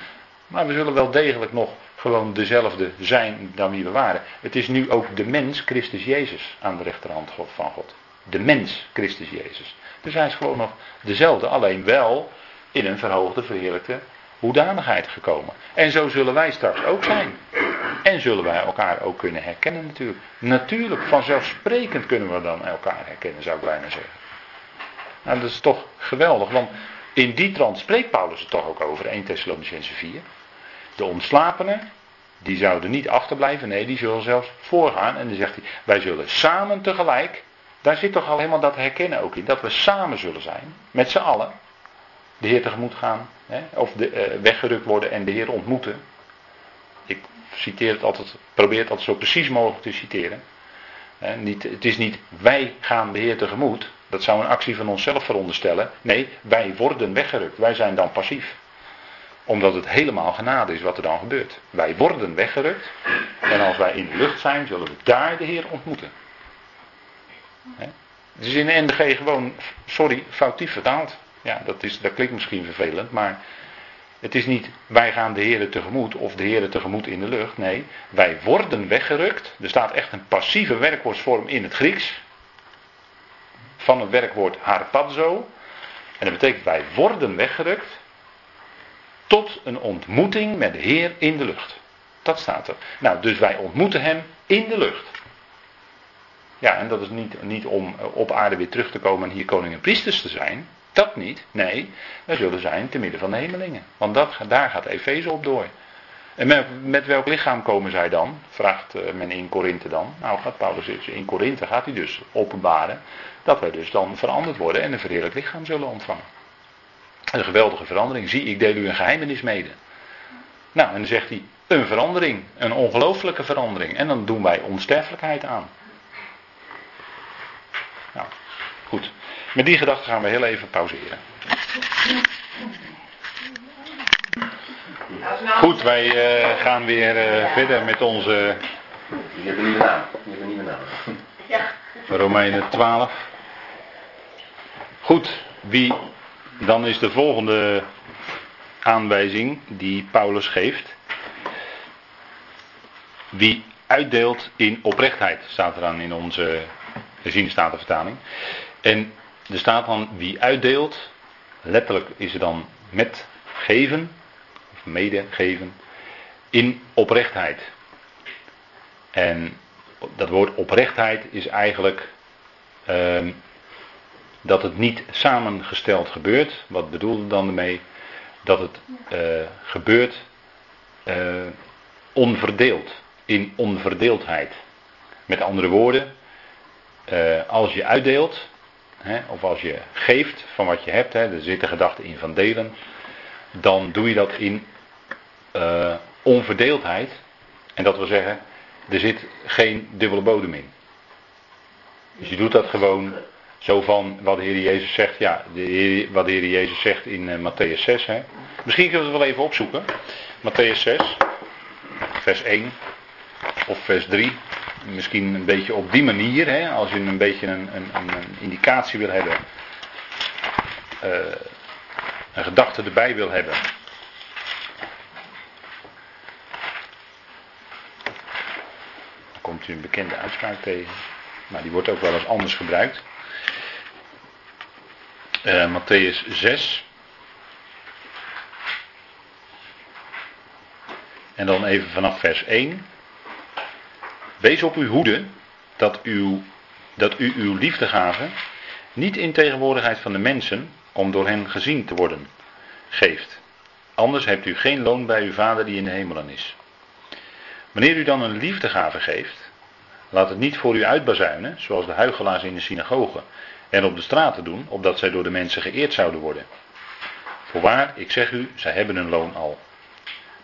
Maar we zullen wel degelijk nog gewoon dezelfde zijn dan wie we waren. Het is nu ook de mens, Christus Jezus, aan de rechterhand van God. De mens, Christus Jezus. Dus hij is gewoon nog dezelfde, alleen wel in een verhoogde, verheerlijkte hoedanigheid gekomen. En zo zullen wij straks ook zijn. En zullen wij elkaar ook kunnen herkennen natuurlijk. Natuurlijk, vanzelfsprekend kunnen we dan elkaar herkennen, zou ik bijna zeggen. Nou, dat is toch geweldig, want in die trant spreekt Paulus het toch ook over, 1 Thessalonicense 4. De ontslapenen, die zouden niet achterblijven, nee, die zullen zelfs voorgaan. En dan zegt hij, wij zullen samen tegelijk, daar zit toch al helemaal dat herkennen ook in, dat we samen zullen zijn, met z'n allen, de Heer tegemoet gaan, hè, of de, uh, weggerukt worden en de Heer ontmoeten. Ik citeer het altijd, probeer het altijd zo precies mogelijk te citeren. Hè, niet, het is niet wij gaan de Heer tegemoet, dat zou een actie van onszelf veronderstellen. Nee, wij worden weggerukt, wij zijn dan passief omdat het helemaal genade is wat er dan gebeurt. Wij worden weggerukt. En als wij in de lucht zijn, zullen we daar de Heer ontmoeten. Het is in de NDG gewoon, sorry, foutief vertaald. Ja, dat, is, dat klinkt misschien vervelend, maar het is niet wij gaan de Heer tegemoet of de Heer tegemoet in de lucht. Nee, wij worden weggerukt. Er staat echt een passieve werkwoordsvorm in het Grieks. Van het werkwoord harpazo. En dat betekent wij worden weggerukt tot een ontmoeting met de Heer in de lucht. Dat staat er. Nou, dus wij ontmoeten Hem in de lucht. Ja, en dat is niet, niet om eh, op aarde weer terug te komen en hier koning en priesters te zijn. Dat niet. Nee, wij zullen zijn te midden van de hemelingen. Want dat, daar gaat Efeze op door. En met, met, welk lichaam komen zij dan? Vraagt eh, men in Korinthe dan. Nou, gaat Paulus in Korinthe gaat hij dus openbaren dat wij dus dan veranderd worden en een verheerlijk lichaam zullen ontvangen. Een geweldige verandering. Zie, ik deel u een geheimenis mede. Nou, en dan zegt hij, een verandering, een ongelooflijke verandering. En dan doen wij onsterfelijkheid aan. Nou, goed. Met die gedachte gaan we heel even pauzeren. Goed, wij uh, gaan weer uh, verder met onze. Je hebt een nieuwe naam. Je hebt een nieuwe naam. Ja. Romeinen 12. Goed, wie dan is de volgende aanwijzing die Paulus geeft. Wie uitdeelt in oprechtheid, staat er dan in onze vertaling. En er staat dan wie uitdeelt, letterlijk is er dan met geven, of medegeven, in oprechtheid. En dat woord oprechtheid is eigenlijk ehm, dat het niet samengesteld gebeurt. Wat bedoelde dan ermee? Dat het eh, gebeurt eh, onverdeeld, in onverdeeldheid. Met andere woorden, eh, als je uitdeelt, hè, of als je geeft van wat je hebt, hè, er zit de gedachte in van delen, dan doe je dat in onverdeeldheid. En dat wil zeggen, er zit geen dubbele bodem in. Dus je doet dat gewoon zo van wat de Heer Jezus zegt, ja, de wat Heer Jezus zegt in uh, Matthäus 6. Hè. Misschien kunnen we het wel even opzoeken. Matthäus 6, vers 1 of vers 3. Misschien een beetje op die manier, hè, als je een beetje een, een, een indicatie wil hebben. Uh, een gedachte erbij wil hebben. Dan komt u een bekende uitspraak tegen. Maar die wordt ook wel eens anders gebruikt uh, Matthäus 6. En dan even vanaf vers 1. Wees op uw hoede dat, uw, dat u uw liefdegave niet in tegenwoordigheid van de mensen, om door hen gezien te worden, geeft. Anders hebt u geen loon bij uw Vader die in de hemelen is. Wanneer u dan een liefdegave geeft, laat het niet voor u uitbazuinen, zoals de huigelaars in de synagoge en op de straten doen, opdat zij door de mensen geëerd zouden worden. Voorwaar, ik zeg u, zij hebben hun loon al.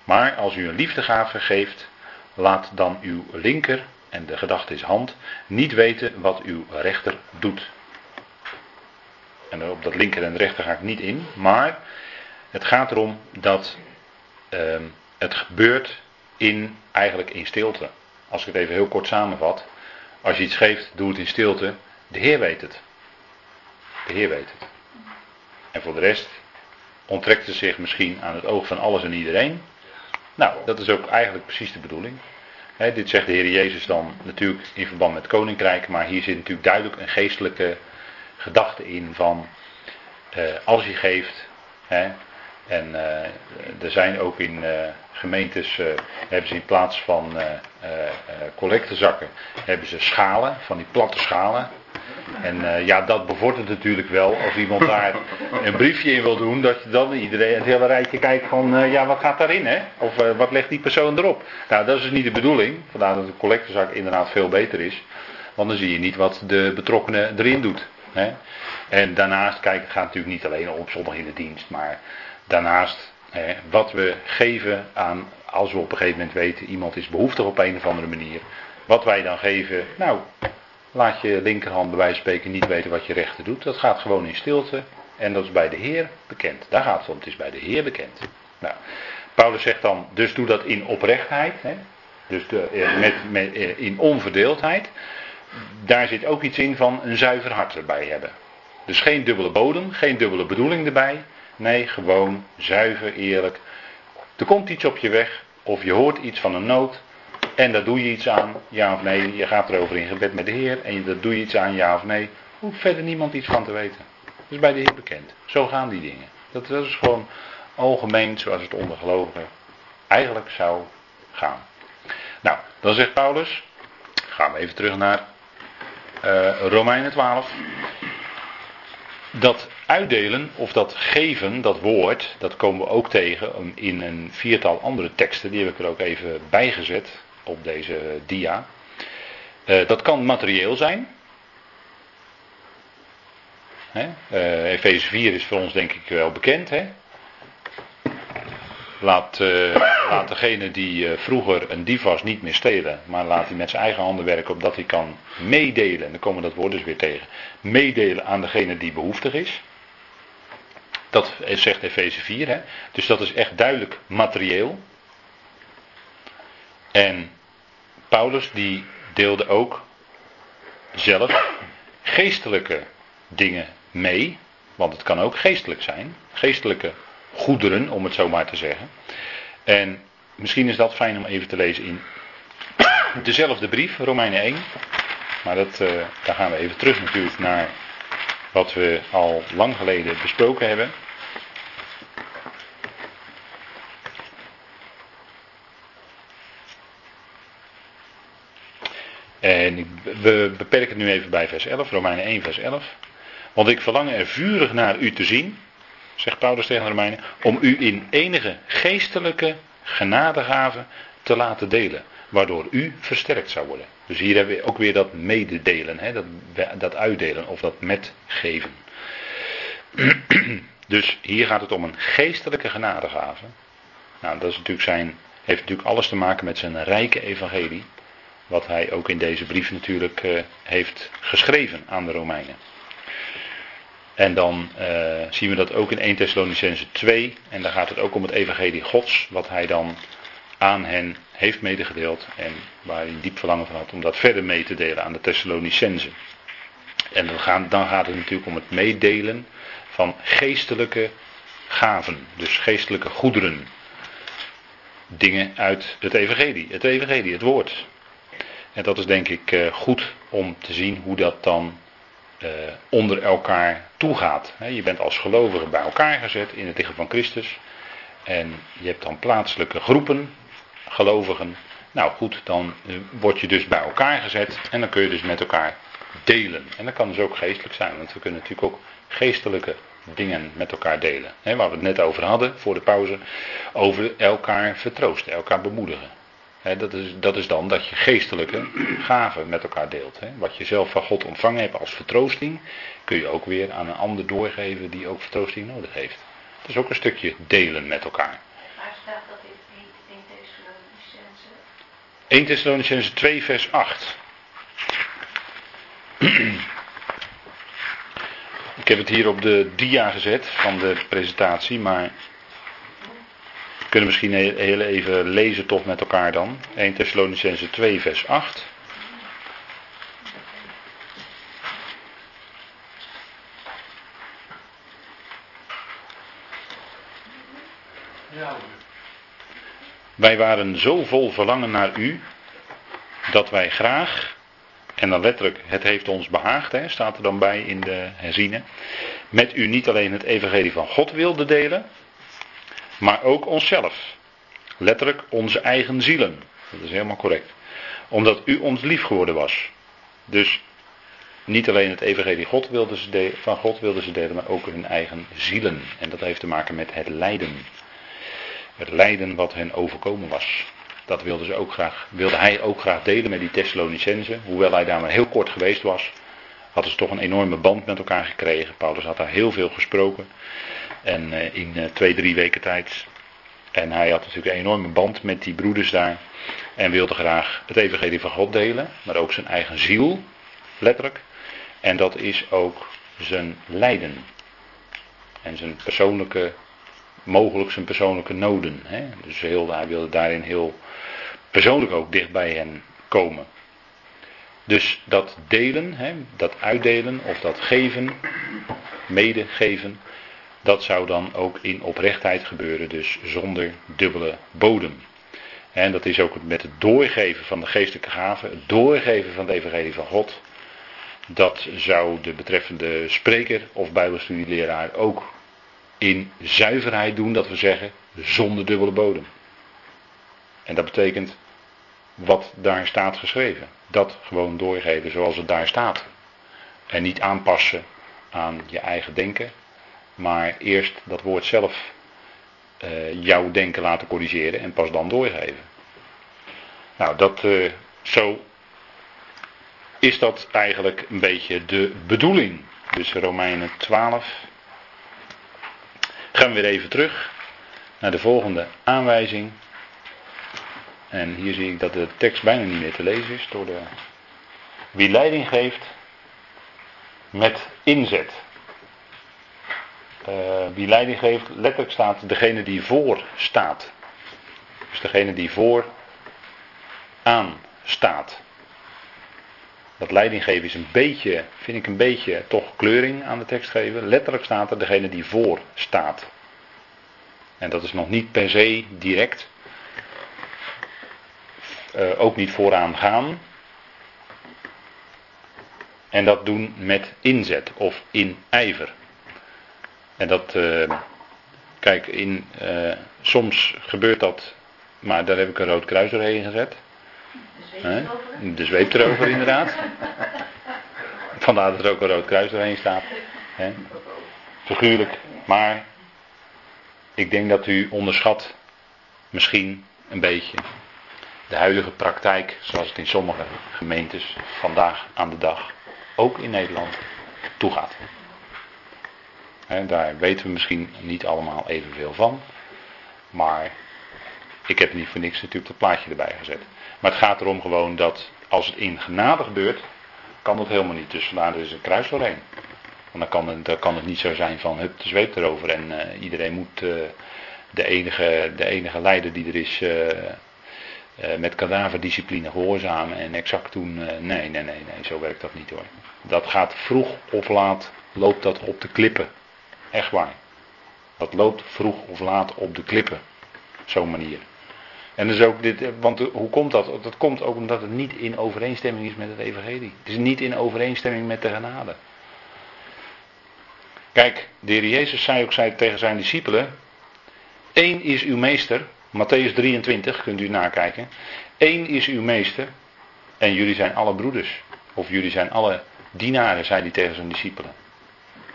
Maar als u een liefdegave geeft, laat dan uw linker, en de gedachte is hand, niet weten wat uw rechter doet. En op dat linker en rechter ga ik niet in, maar het gaat erom dat uh, het gebeurt in, eigenlijk in stilte. Als ik het even heel kort samenvat. Als je iets geeft, doe het in stilte. De Heer weet het. Heer weet het. En voor de rest onttrekt het zich misschien aan het oog van alles en iedereen. Nou, dat is ook eigenlijk precies de bedoeling. dit zegt de Heer Jezus dan natuurlijk in verband met koninkrijk, maar hier zit natuurlijk duidelijk een geestelijke gedachte in van uh, als je geeft, en uh, er zijn ook in uh, gemeentes, hebben ze in plaats van collectezakken, hebben ze schalen, van die platte schalen. En uh, ja, dat bevordert natuurlijk wel als iemand (laughs) daar een briefje in wil doen, dat je dan iedereen het hele rijtje kijkt van, uh, ja, wat gaat daarin, hè? Of uh, wat legt die persoon erop? Nou, dat is dus niet de bedoeling. Vandaar dat de collectezak inderdaad veel beter is. Want dan zie je niet wat de betrokkenen erin doet. Hè? En daarnaast, kijk, het gaat natuurlijk niet alleen om sommigen in de dienst, maar daarnaast hè, wat we geven aan, als we op een gegeven moment weten, iemand is behoeftig op een of andere manier. Wat wij dan geven, nou, Laat je linkerhand bij wijze van spreken niet weten wat je rechter doet. Dat gaat gewoon in stilte. En dat is bij de Heer bekend. Daar gaat het om. Het is bij de Heer bekend. Nou, Paulus zegt dan, dus doe dat in oprechtheid. Hè? Dus eh, met, met, eh, in onverdeeldheid. Daar zit ook iets in van een zuiver hart erbij hebben. Dus geen dubbele bodem, geen dubbele bedoeling erbij. Nee, gewoon zuiver, eerlijk. Er komt iets op je weg, of je hoort iets van een nood. En daar doe je iets aan, ja of nee. Je gaat erover in gebed met de Heer. En daar doe je iets aan, ja of nee. Hoeft verder niemand iets van te weten. Dat is bij de Heer bekend. Zo gaan die dingen. Dat, is gewoon algemeen zoals het onder gelovigen eigenlijk zou gaan. Nou, dan zegt Paulus. Gaan we even terug naar uh, Romeinen 12. Dat uitdelen of dat geven, dat woord, dat komen we ook tegen in een viertal andere teksten. Die heb ik er ook even bijgezet op deze dia. Uh, dat kan materieel zijn. Uh, Efeze 4 is voor ons denk ik wel bekend. Hè? Laat, uh, laat degene die vroeger een dief was niet meer stelen, maar laat hij met zijn eigen handen werken opdat hij kan meedelen. En dan komen we dat woord dus weer tegen. Meedelen aan degene die behoeftig is. Dat zegt Efeze 4. Hè? Dus dat is echt duidelijk materieel. En Paulus die deelde ook zelf geestelijke dingen mee. Want het kan ook geestelijk zijn. Geestelijke goederen, om het zo maar te zeggen. En misschien is dat fijn om even te lezen in (coughs) dezelfde brief, Romeinen 1. Maar dat, uh, daar gaan we even terug natuurlijk naar wat we al lang geleden besproken hebben. En ik, we beperken het nu even bij vers 11, Romeinen 1, vers 11. Want ik verlang er vurig naar u te zien, zegt Paulus tegen de Romeinen, om u in enige geestelijke genadegave te laten delen, waardoor u versterkt zou worden. Dus hier hebben we ook weer dat mededelen, hè, dat, dat uitdelen of dat metgeven. (clears throat) Dus hier gaat het om een geestelijke genadegave. Nou, dat is natuurlijk zijn, heeft natuurlijk alles te maken met zijn rijke evangelie. Wat hij ook in deze brief natuurlijk uh, heeft geschreven aan de Romeinen. En dan uh, zien we dat ook in 1 Thessalonicense 2. En daar gaat het ook om het evangelie Gods. Wat hij dan aan hen heeft medegedeeld. En waar hij diep verlangen van had om dat verder mee te delen aan de Thessalonicensen. En gaat, dan gaat het natuurlijk om het meedelen van geestelijke gaven. Dus geestelijke goederen. Dingen uit het evangelie. Het evangelie, het woord. En dat is denk ik uh, goed om te zien hoe dat dan uh, onder elkaar toegaat. Je bent als gelovige bij elkaar gezet in het lichaam van Christus. En je hebt dan plaatselijke groepen gelovigen. Nou goed, dan uh, word je dus bij elkaar gezet en dan kun je dus met elkaar delen. En dat kan dus ook geestelijk zijn, want we kunnen natuurlijk ook geestelijke dingen met elkaar delen. Waar we het net over hadden voor de pauze. Over elkaar vertroosten, elkaar bemoedigen. He, dat, is, dat is dan dat je geestelijke gaven met elkaar deelt. He. Wat je zelf van God ontvangen hebt als vertroosting, kun je ook weer aan een ander doorgeven die ook vertroosting nodig heeft. Het is ook een stukje delen met elkaar. Waar staat dat in 1 Thessalonicense? 1 Thessalonicense 2 vers 8. Ik heb het hier op de dia gezet van de presentatie, maar we kunnen misschien heel even lezen toch met elkaar dan. 1 Thessalonicense 2 vers 8. Wij waren zo vol verlangen naar u dat wij graag en dan letterlijk, het heeft ons behaagd, hè, staat er dan bij in de herziene. Met u niet alleen het evangelie van God wilde delen, maar ook onszelf. Letterlijk onze eigen zielen. Dat is helemaal correct. Omdat u ons lief geworden was. Dus niet alleen het evangelie God wilden ze van God wilden ze delen, maar ook hun eigen zielen. En dat heeft te maken met het lijden. Het lijden wat hen overkomen was. Dat wilde, ze ook graag, wilde hij ook graag delen met die Thessalonicenzen. Hoewel hij daar maar heel kort geweest was, hadden ze toch een enorme band met elkaar gekregen. Paulus had daar heel veel gesproken. En uh, in uh, twee, drie weken tijd. En hij had natuurlijk een enorme band met die broeders daar. En wilde graag het evangelie van God delen. Maar ook zijn eigen ziel, letterlijk. En dat is ook zijn lijden. En zijn persoonlijke, mogelijk zijn persoonlijke noden. Hè? Dus heel, hij wilde daarin heel persoonlijk ook dicht bij hen komen. Dus dat delen, hè, dat uitdelen of dat geven, medegeven, dat zou dan ook in oprechtheid gebeuren, dus zonder dubbele bodem. En dat is ook met het doorgeven van de geestelijke gaven, het doorgeven van de evangelie van God. Dat zou de betreffende spreker of bijbelstudieleraar ook in zuiverheid doen, dat we zeggen, zonder dubbele bodem. En dat betekent wat daar staat geschreven. Dat gewoon doorgeven zoals het daar staat. En niet aanpassen aan je eigen denken, maar eerst dat woord zelf uh, jouw denken laten corrigeren en pas dan doorgeven. Nou, dat uh, zo is dat eigenlijk een beetje de bedoeling. Dus Romeinen 12. Gaan we weer even terug naar de volgende aanwijzing. En hier zie ik dat de tekst bijna niet meer te lezen is door de. Wie leiding geeft met inzet. Wie leiding geeft, letterlijk staat degene die voor staat. Dus degene die voor aan staat. Dat leidinggeven is een beetje, vind ik een beetje toch kleuring aan de tekst geven. Letterlijk staat er degene die voor staat. En dat is nog niet per se direct uh, ook niet vooraan gaan. En dat doen met inzet of in ijver. En dat, uh, kijk, in, uh, soms gebeurt dat, maar daar heb ik een rood kruis doorheen gezet. De zweep erover inderdaad. Vandaar dat er ook een rood kruis doorheen staat. Hè? Figuurlijk. Maar ik denk dat u onderschat misschien een beetje de huidige praktijk zoals het in sommige gemeentes vandaag aan de dag, ook in Nederland, toegaat. Daar weten we misschien niet allemaal evenveel van. Maar ik heb niet voor niks natuurlijk dat plaatje erbij gezet. Maar het gaat erom gewoon dat als het in genade gebeurt, kan dat helemaal niet. Dus vandaar is een kruis. Want dan kan het, dan kan het niet zo zijn van hup de zweep erover en uh, iedereen moet uh, de, enige, de enige leider die er is uh, met kadaverdiscipline gehoorzamen en exact doen. nee, nee, nee, nee, zo werkt dat niet hoor. Dat gaat vroeg of laat, loopt dat op de klippen. Echt waar. Dat loopt vroeg of laat op de klippen. Zo'n manier. En dus ook dit, want hoe komt dat? Dat komt ook omdat het niet in overeenstemming is met het evangelie. Het is niet in overeenstemming met de genade. Kijk, de heer Jezus zei ook zei tegen zijn discipelen: Eén is uw meester, Matthäus 23, kunt u nakijken. Eén is uw meester en jullie zijn alle broeders. Of jullie zijn alle dienaren, zei hij tegen zijn discipelen.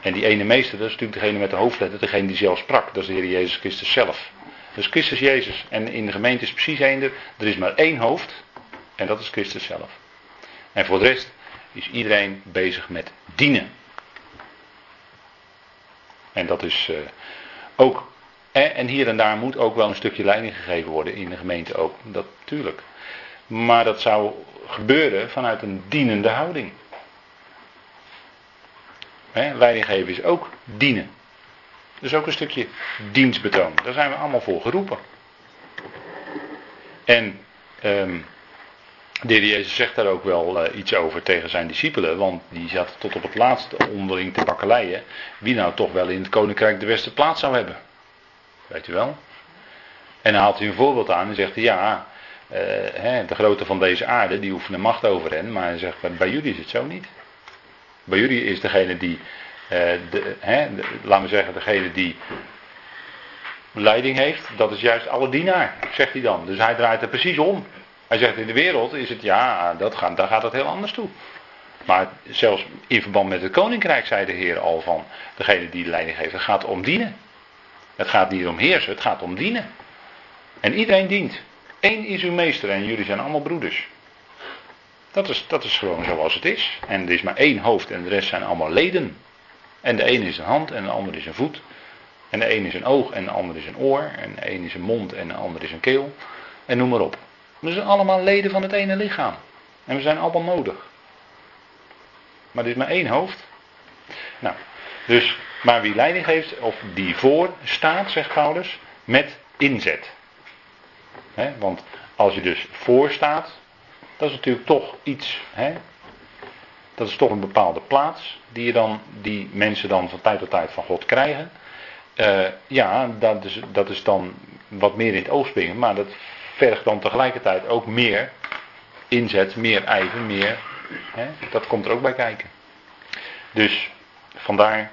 En die ene meester, dat is natuurlijk degene met de hoofdletter, degene die zelf sprak. Dat is de Heer Jezus Christus zelf. Dus Christus Jezus. En in de gemeente is precies één. Er is maar één hoofd. En dat is Christus zelf. En voor de rest is iedereen bezig met dienen. En dat is uh, ook. En hier en daar moet ook wel een stukje leiding gegeven worden in de gemeente ook. Dat natuurlijk. Maar dat zou gebeuren vanuit een dienende houding. He, leiding geven is ook dienen. Dus ook een stukje dienstbetoon. Daar zijn we allemaal voor geroepen. En um, de heer Jezus zegt daar ook wel uh, iets over tegen zijn discipelen. Want die zat tot op het laatste onderling te bakkeleien. Wie nou toch wel in het koninkrijk de beste plaats zou hebben. Weet u wel? En dan haalt hij een voorbeeld aan en zegt hij ja. Uh, hè, de grote van deze aarde die oefenen macht over hen. Maar hij zegt bij jullie is het zo niet. Bij jullie is degene die, uh, de, hè, laten we zeggen, degene die leiding heeft, dat is juist alle dienaar, zegt hij dan. Dus hij draait er precies om. Hij zegt in de wereld is het, ja, dat gaat, daar gaat het heel anders toe. Maar zelfs in verband met het koninkrijk zei de Heer al van, degene die de leiding geeft, het gaat om dienen. Het gaat niet om heersen, het gaat om dienen. En iedereen dient. Eén is uw meester en jullie zijn allemaal broeders. Dat is, dat is gewoon zoals het is. En er is maar één hoofd en de rest zijn allemaal leden. En de ene is een hand en de ander is een voet. En de een is een oog en de ander is een oor. En de een is een mond en de ander is een keel. En noem maar op. We zijn allemaal leden van het ene lichaam. En we zijn allemaal nodig. Maar er is maar één hoofd. Nou, dus, maar wie leiding geeft, of die voor staat, zegt Paulus, met inzet. Want als je dus voor staat, dat is natuurlijk toch iets. Hè? Dat is toch een bepaalde plaats die, je dan, die mensen dan van tijd tot tijd van God krijgen. Uh, ja, dat is, dat is dan wat meer in het oog springen, maar dat vergt dan tegelijkertijd ook meer inzet, meer ijver, meer. Hè? Dat komt er ook bij kijken. Dus vandaar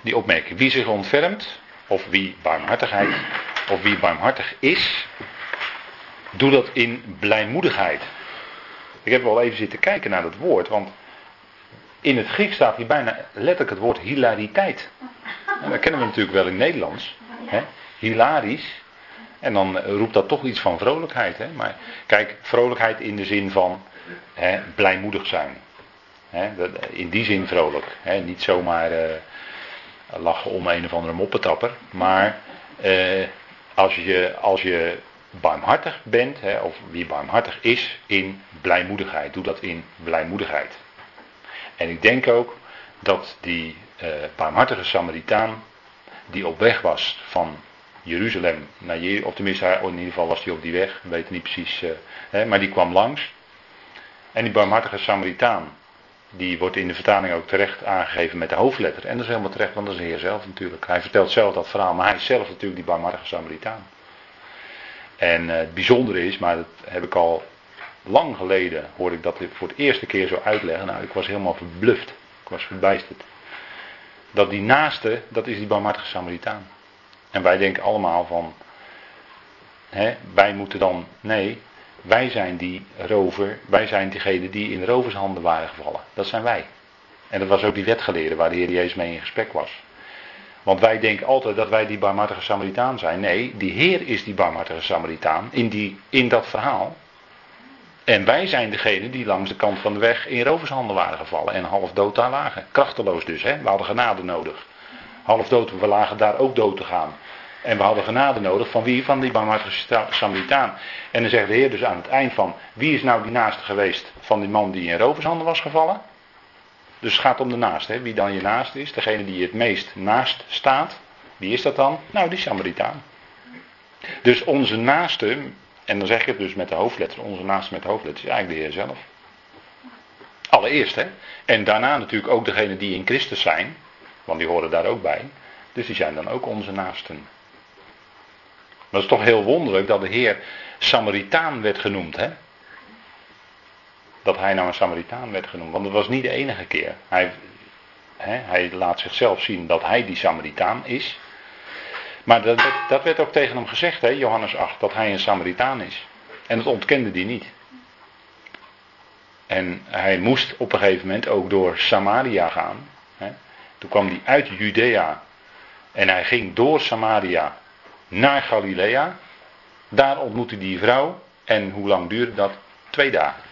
die opmerking. Wie zich ontfermt, of wie barmhartigheid, of wie barmhartig is, doe dat in blijmoedigheid. Ik heb wel even zitten kijken naar dat woord, want in het Grieks staat hier bijna letterlijk het woord hilariteit. En dat kennen we natuurlijk wel in Nederlands. Hè? Hilarisch. En dan roept dat toch iets van vrolijkheid. Hè? Maar kijk, vrolijkheid in de zin van hè, blijmoedig zijn. Hè? In die zin vrolijk. Hè? Niet zomaar uh, lachen om een of andere moppetapper. Maar uh, als, je, als je barmhartig bent, hè, of wie barmhartig is, in blijmoedigheid. Doe dat in blijmoedigheid. En ik denk ook dat die uh, barmhartige Samaritaan, die op weg was van Jeruzalem naar Jericho, of tenminste, in ieder geval was hij op die weg, we weten niet precies, hè, maar die kwam langs. En die barmhartige Samaritaan, die wordt in de vertaling ook terecht aangegeven met de hoofdletter. En dat is helemaal terecht, want dat is de Heer zelf natuurlijk. Hij vertelt zelf dat verhaal, maar hij is zelf natuurlijk die barmhartige Samaritaan. En uh, het bijzondere is, maar dat heb ik al lang geleden, hoorde ik dat voor de eerste keer zo uitleggen. Nou, ik was helemaal verbluft. Ik was verbijsterd. Dat die naaste, dat is die barmhartige Samaritaan. En wij denken allemaal van, hè, wij moeten dan, nee, wij zijn die rover, wij zijn diegenen die in rovershanden waren gevallen. Dat zijn wij. En dat was ook die wetgeleerde waar de Heer Jezus mee in gesprek was. Want wij denken altijd dat wij die barmhartige Samaritaan zijn. Nee, die Heer is die barmhartige Samaritaan in, die, in dat verhaal. En wij zijn degene die langs de kant van de weg in rovershanden waren gevallen en half dood daar lagen. Krachteloos dus, hè? we hadden genade nodig. Half dood, we lagen daar ook dood te gaan. En we hadden genade nodig van wie? Van die barmhartige Samaritaan. En dan zegt de Heer dus aan het eind van, wie is nou die naaste geweest van die man die in rovershanden was gevallen? Dus het gaat om de naaste, hè? wie dan je naast is, degene die het meest naast staat. Wie is dat dan? Nou, die Samaritaan. Dus onze naaste, en dan zeg ik het dus met de hoofdletter, onze naaste met de hoofdletter, is eigenlijk de Heer zelf. Allereerst, hè. En daarna natuurlijk ook degene die in Christus zijn, want die horen daar ook bij. Dus die zijn dan ook onze naasten. Dat is toch heel wonderlijk dat de Heer Samaritaan werd genoemd, hè? Dat hij nou een Samaritaan werd genoemd. Want dat was niet de enige keer. Hij, hij laat zichzelf zien dat hij die Samaritaan is. Maar dat, dat, werd ook tegen hem gezegd, hè, Johannes 8, dat hij een Samaritaan is. En dat ontkende hij niet. En hij moest op een gegeven moment ook door Samaria gaan. Hè. Toen kwam hij uit Judea. En hij ging door Samaria naar Galilea. Daar ontmoette die vrouw. En hoe lang duurde dat? Twee dagen.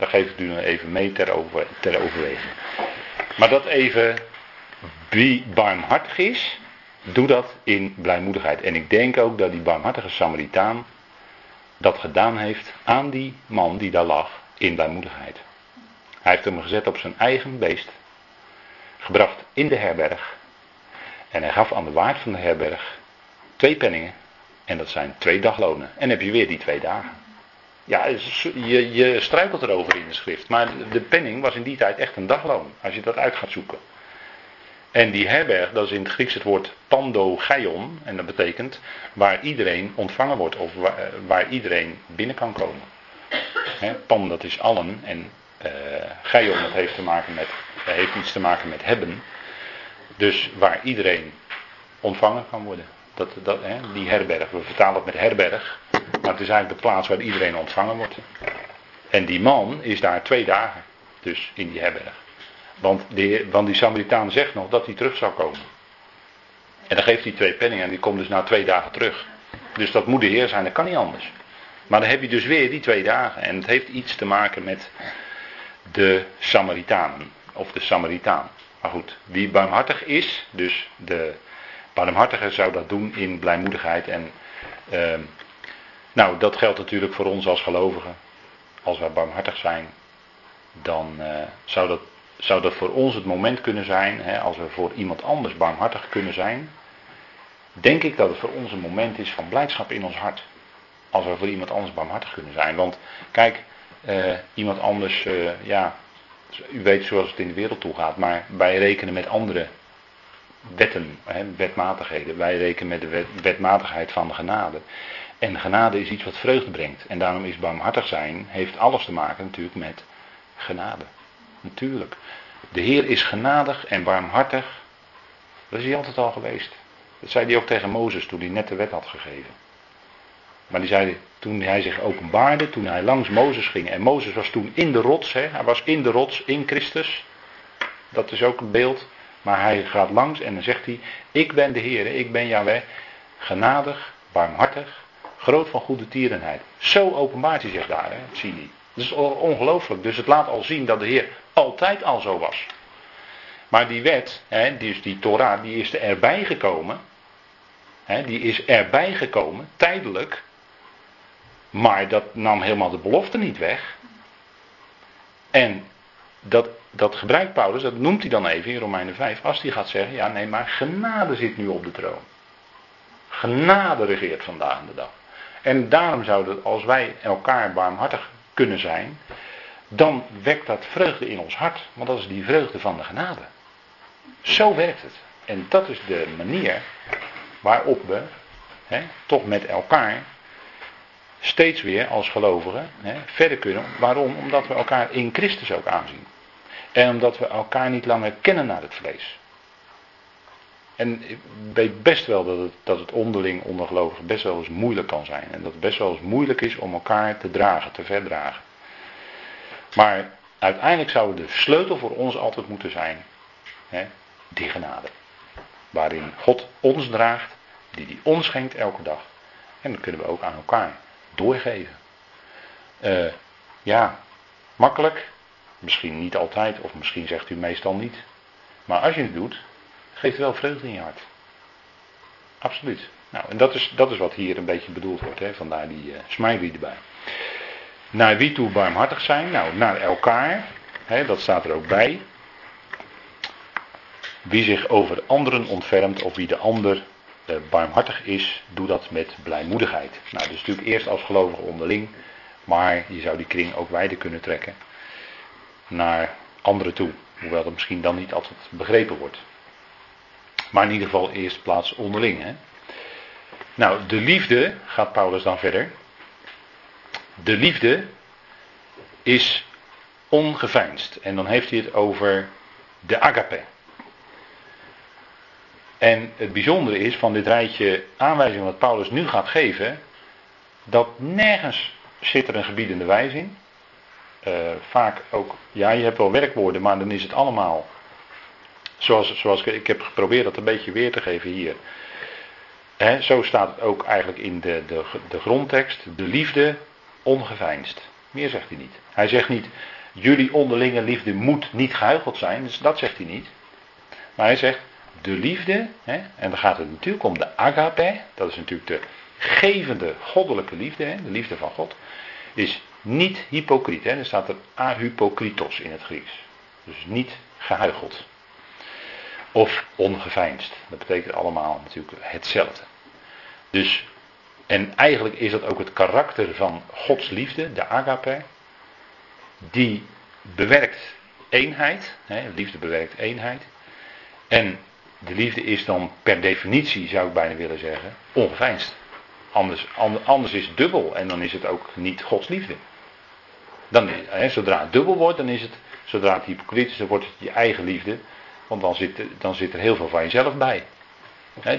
Dat geef ik u even mee ter, over, ter overweging. Maar dat even wie barmhartig is, doe dat in blijmoedigheid. En ik denk ook dat die barmhartige Samaritaan dat gedaan heeft aan die man die daar lag in blijmoedigheid. Hij heeft hem gezet op zijn eigen beest, gebracht in de herberg. En hij gaf aan de waard van de herberg twee penningen. En dat zijn twee daglonen. En heb je weer die twee dagen. Ja, je, je struikelt erover in de schrift. Maar de penning was in die tijd echt een dagloon. Als je dat uit gaat zoeken. En die herberg, dat is in het Grieks het woord pandogeion. En dat betekent waar iedereen ontvangen wordt of waar, eh, waar iedereen binnen kan komen. Pan, dat is allen. En uh, geion, dat heeft, te maken met, heeft iets te maken met hebben. Dus waar iedereen ontvangen kan worden. Dat, dat, die herberg, we vertalen het met herberg. Maar het is eigenlijk de plaats waar iedereen ontvangen wordt. En die man is daar twee dagen. Dus in die herberg. Want, de, want die Samaritaan zegt nog dat hij terug zou komen. En dan geeft hij twee penningen en die komt dus na twee dagen terug. Dus dat moet de Heer zijn, dat kan niet anders. Maar dan heb je dus weer die twee dagen. En het heeft iets te maken met de Samaritanen. Of de Samaritaan. Maar goed, wie barmhartig is, dus de barmhartige zou dat doen in blijmoedigheid. En uh, nou, dat geldt natuurlijk voor ons als gelovigen. Als wij barmhartig zijn, dan uh, zou dat zou dat voor ons het moment kunnen zijn, hè, als we voor iemand anders barmhartig kunnen zijn, denk ik dat het voor ons een moment is van blijdschap in ons hart. Als we voor iemand anders barmhartig kunnen zijn. Want kijk, eh, iemand anders, eh, ja, u weet zoals het in de wereld toe gaat, maar wij rekenen met andere wetten, hè, wetmatigheden. Wij rekenen met de wet, wetmatigheid van de genade. En genade is iets wat vreugde brengt. En daarom is barmhartig zijn, heeft alles te maken natuurlijk met genade. Natuurlijk. De Heer is genadig en barmhartig. Dat is hij altijd al geweest. Dat zei hij ook tegen Mozes toen hij net de wet had gegeven. Maar die zei toen hij zich openbaarde, toen hij langs Mozes ging. En Mozes was toen in de rots, hè, hij was in de rots, in Christus. Dat is ook een beeld. Maar hij gaat langs en dan zegt hij: Ik ben de Heer, ik ben Yahweh, genadig, barmhartig, groot van goede tierenheid. Zo openbaart hij zich daar, hè, zie je. Dat is ongelooflijk. Dus het laat al zien dat de Heer altijd al zo was. Maar die wet, hè, dus die Torah, die is erbij gekomen. Hè, die is erbij gekomen, tijdelijk. Maar dat nam helemaal de belofte niet weg. En dat, dat gebruikt Paulus, dat noemt hij dan even in Romeinen 5, als hij gaat zeggen, ja nee, maar genade zit nu op de troon. Genade regeert vandaag de dag. En daarom zou het, als wij elkaar barmhartig kunnen zijn, dan wekt dat vreugde in ons hart. Want dat is die vreugde van de genade. Zo werkt het. En dat is de manier waarop we hè, toch met elkaar steeds weer als gelovigen hè, verder kunnen. Waarom? Omdat we elkaar in Christus ook aanzien. En omdat we elkaar niet langer kennen naar het vlees. En ik weet best wel dat het, dat het onderling onder gelovigen best wel eens moeilijk kan zijn. En dat het best wel eens moeilijk is om elkaar te dragen, te verdragen. Maar uiteindelijk zou de sleutel voor ons altijd moeten zijn hè, die genade. Waarin God ons draagt, die die ons schenkt elke dag. En dat kunnen we ook aan elkaar doorgeven. Uh, ja, makkelijk. Misschien niet altijd, of misschien zegt u meestal niet. Maar als je het doet, geeft wel vreugde in je hart. Absoluut. Nou, en dat is, dat is wat hier een beetje bedoeld wordt. Hè? Vandaar die uh, erbij. Naar wie toe barmhartig zijn? Nou, naar elkaar. Hè, dat staat er ook bij. Wie zich over anderen ontfermt of wie de ander uh, barmhartig is, doe dat met blijmoedigheid. Nou, dus natuurlijk eerst als gelovige onderling. Maar je zou die kring ook wijder kunnen trekken naar anderen toe. Hoewel dat misschien dan niet altijd begrepen wordt. Maar in ieder geval eerst plaats onderling. Hè? Nou, de liefde, gaat Paulus dan verder. De liefde is ongeveinsd. En dan heeft hij het over de agape. En het bijzondere is van dit rijtje aanwijzingen wat Paulus nu gaat geven, dat nergens zit er een gebiedende wijze in. Uh, vaak ook, ja, je hebt wel werkwoorden, maar dan is het allemaal Zoals, ik, ik heb geprobeerd dat een beetje weer te geven hier. zo staat het ook eigenlijk in de, de, de grondtekst. De liefde ongeveinsd. Meer zegt hij niet. Hij zegt niet, jullie onderlinge liefde moet niet gehuicheld zijn. Dus dat zegt hij niet. Maar hij zegt, de liefde, en dan gaat het natuurlijk om de agape. Dat is natuurlijk de gevende goddelijke liefde, de liefde van God. Is niet hypocriet. Er staat er ahypokritos in het Grieks. Dus niet gehuicheld of ongeveinsd. Dat betekent allemaal natuurlijk hetzelfde. Dus, en eigenlijk is dat ook het karakter van Gods liefde, de agape, die bewerkt eenheid. Hè, liefde bewerkt eenheid. En de liefde is dan per definitie, zou ik bijna willen zeggen, ongeveinsd. Anders, anders is het dubbel en dan is het ook niet Gods liefde. Dan, hè, zodra het dubbel wordt, dan is het, zodra het hypocriet is, dan wordt het je eigen liefde. Want dan zit, dan zit er heel veel van jezelf bij.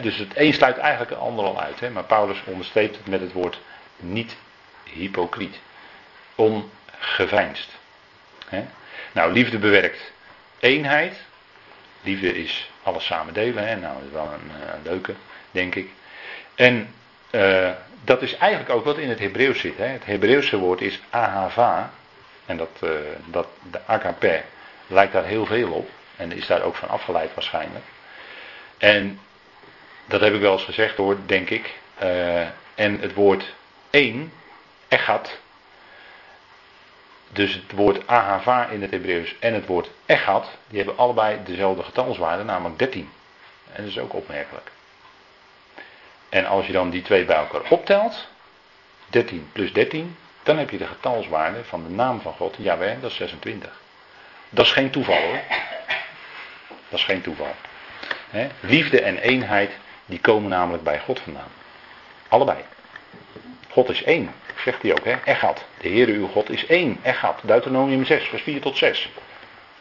dus het een sluit eigenlijk het ander al uit. maar Paulus onderstreept het met het woord niet hypocriet. Ongeveinsd. Nou, liefde bewerkt eenheid. Liefde is alles samen delen. Nou, dat is wel een, uh, leuke, denk ik. En uh, dat is eigenlijk ook wat in het Hebreeuws zit. Het Hebreeuwse woord is ahava. En dat, uh, dat, de agape lijkt daar heel veel op. En is daar ook van afgeleid waarschijnlijk. En dat heb ik wel eens gezegd hoor, denk ik. Uh, en het woord één, echat. Dus het woord ahava in het Hebreeuws en het woord echat, die hebben allebei dezelfde getalswaarde, namelijk 13. En dat is ook opmerkelijk. En als je dan die twee bij elkaar optelt, 13 plus 13, dan heb je de getalswaarde van de naam van God, Jaweh, dat is 26. Dat is geen toeval hoor. Dat is geen toeval. Liefde en eenheid, die komen namelijk bij God vandaan. Allebei. God is één, zegt hij ook, hè? Echad. De Heere uw God is één, Echad. Deuteronomium 6, vers 4 tot 6.